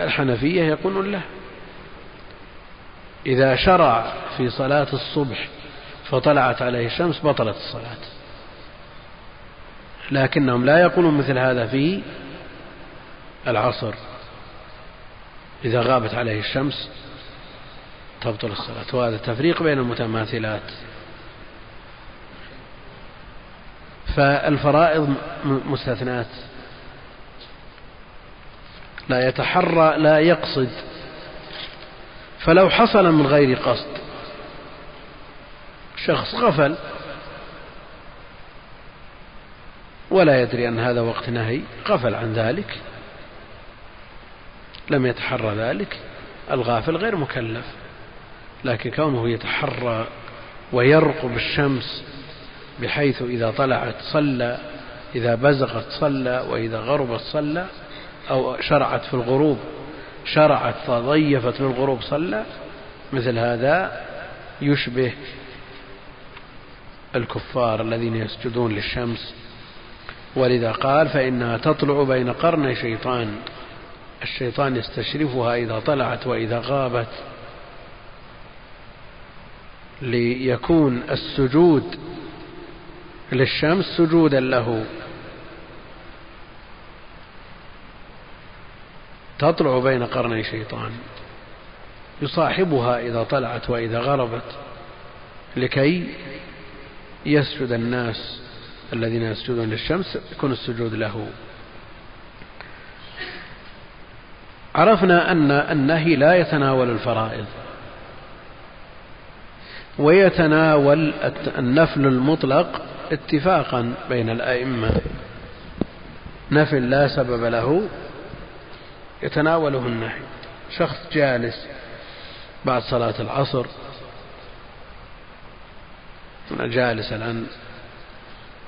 الحنفية يقولون له إذا شرع في صلاة الصبح فطلعت عليه الشمس بطلت الصلاة. لكنهم لا يقولون مثل هذا في العصر. إذا غابت عليه الشمس تبطل الصلاة. وهذا تفريق بين المتماثلات. فالفرائض مستثنات. لا يتحرى لا يقصد. فلو حصل من غير قصد. شخص غفل. ولا يدري أن هذا وقت نهي. غفل عن ذلك. لم يتحرى ذلك. الغافل غير مكلف. لكن كونه يتحرى ويرقب الشمس بحيث إذا طلعت صلى إذا بزغت صلى وإذا غربت صلى أو شرعت في الغروب شرعت فضيفت للغروب صلى مثل هذا يشبه الكفار الذين يسجدون للشمس. ولذا قال فإنها تطلع بين قرني شيطان. الشيطان يستشرفها إذا طلعت وإذا غابت. ليكون السجود للشمس سجودا له. تطلع بين قرني شيطان. يصاحبها إذا طلعت وإذا غربت. لكي يسجد الناس الذين يسجدون للشمس يكون السجود له. عرفنا أن النهي لا يتناول الفرائض. ويتناول النفل المطلق اتفاقا بين الأئمة. نفل لا سبب له يتناوله النهي شخص جالس بعد صلاة العصر جالس الآن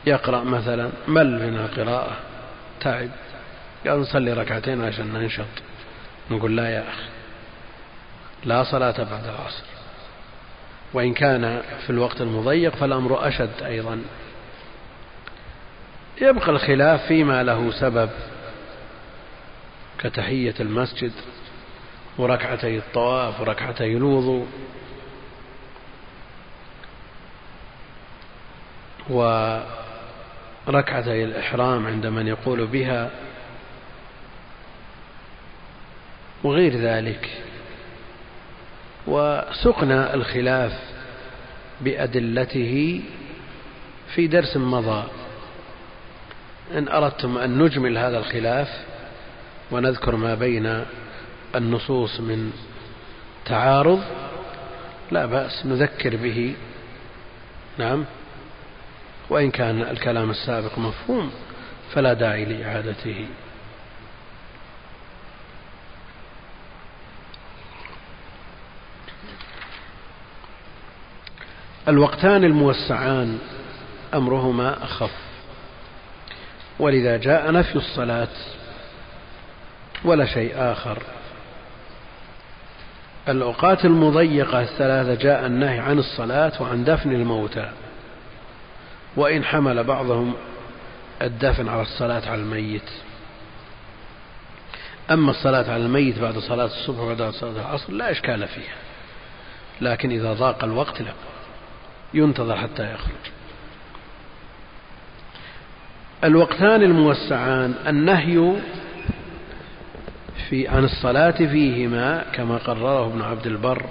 يقرأ مثلا مل من القراءة تعب. قال نصلي ركعتين عشان ننشط. نقول لا يا أخي لا صلاة بعد العصر. وإن كان في الوقت المضيق فالأمر أشد أيضا. يبقى الخلاف فيما له سبب كتحية المسجد وركعتي الطواف وركعتي الوضوء وركعتي الإحرام عند من يقول بها وغير ذلك. وسقنا الخلاف بأدلته في درس مضى. إن أردتم أن نجمل هذا الخلاف ونذكر ما بين النصوص من تعارض لا بأس نذكر به. نعم. وإن كان الكلام السابق مفهوم فلا داعي لإعادته. الوقتان الموسعان أمرهما أخف. ولذا جاء نفي الصلاة ولا شيء آخر. الأوقات المضيقة الثلاثة جاء النهي عن الصلاة وعن دفن الموتى وإن حمل بعضهم الدفن على الصلاة على الميت. أما الصلاة على الميت بعد صلاة الصبح وبعد صلاة العصر لا إشكال فيها لكن إذا ضاق الوقت لا ينتظر حتى يخرج. الوقتان الموسعان النهي في عن الصلاة فيهما كما قرره ابن عبد البر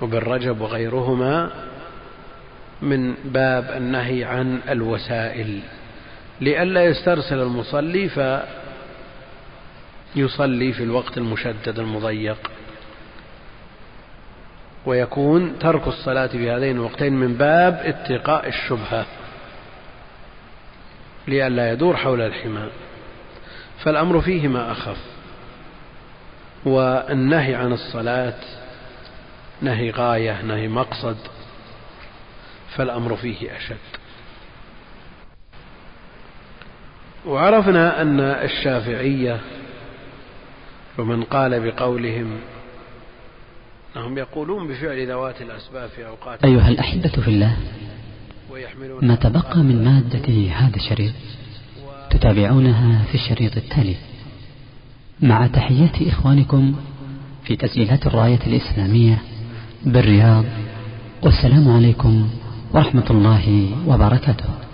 وابن رجب وغيرهما من باب النهي عن الوسائل. لئلا يسترسل المصلي فيصلي في الوقت المشدد المضيق. ويكون ترك الصلاة في هذين الوقتين من باب اتقاء الشبهة. لئلا يدور حول الحمى. فالأمر فيهما أخف. والنهي عن الصلاة نهي غاية نهي مقصد فالأمر فيه أشد. وعرفنا أن الشافعية ومن قال بقولهم أنهم يقولون بفعل ذوات الأسباب في أوقات أيها الأحبة في الله ما تبقى من مادة هذا الشريط تتابعونها في الشريط التالي. مع تحيات إخوانكم في تسجيلات الراية الإسلامية بالرياض والسلام عليكم ورحمة الله وبركاته.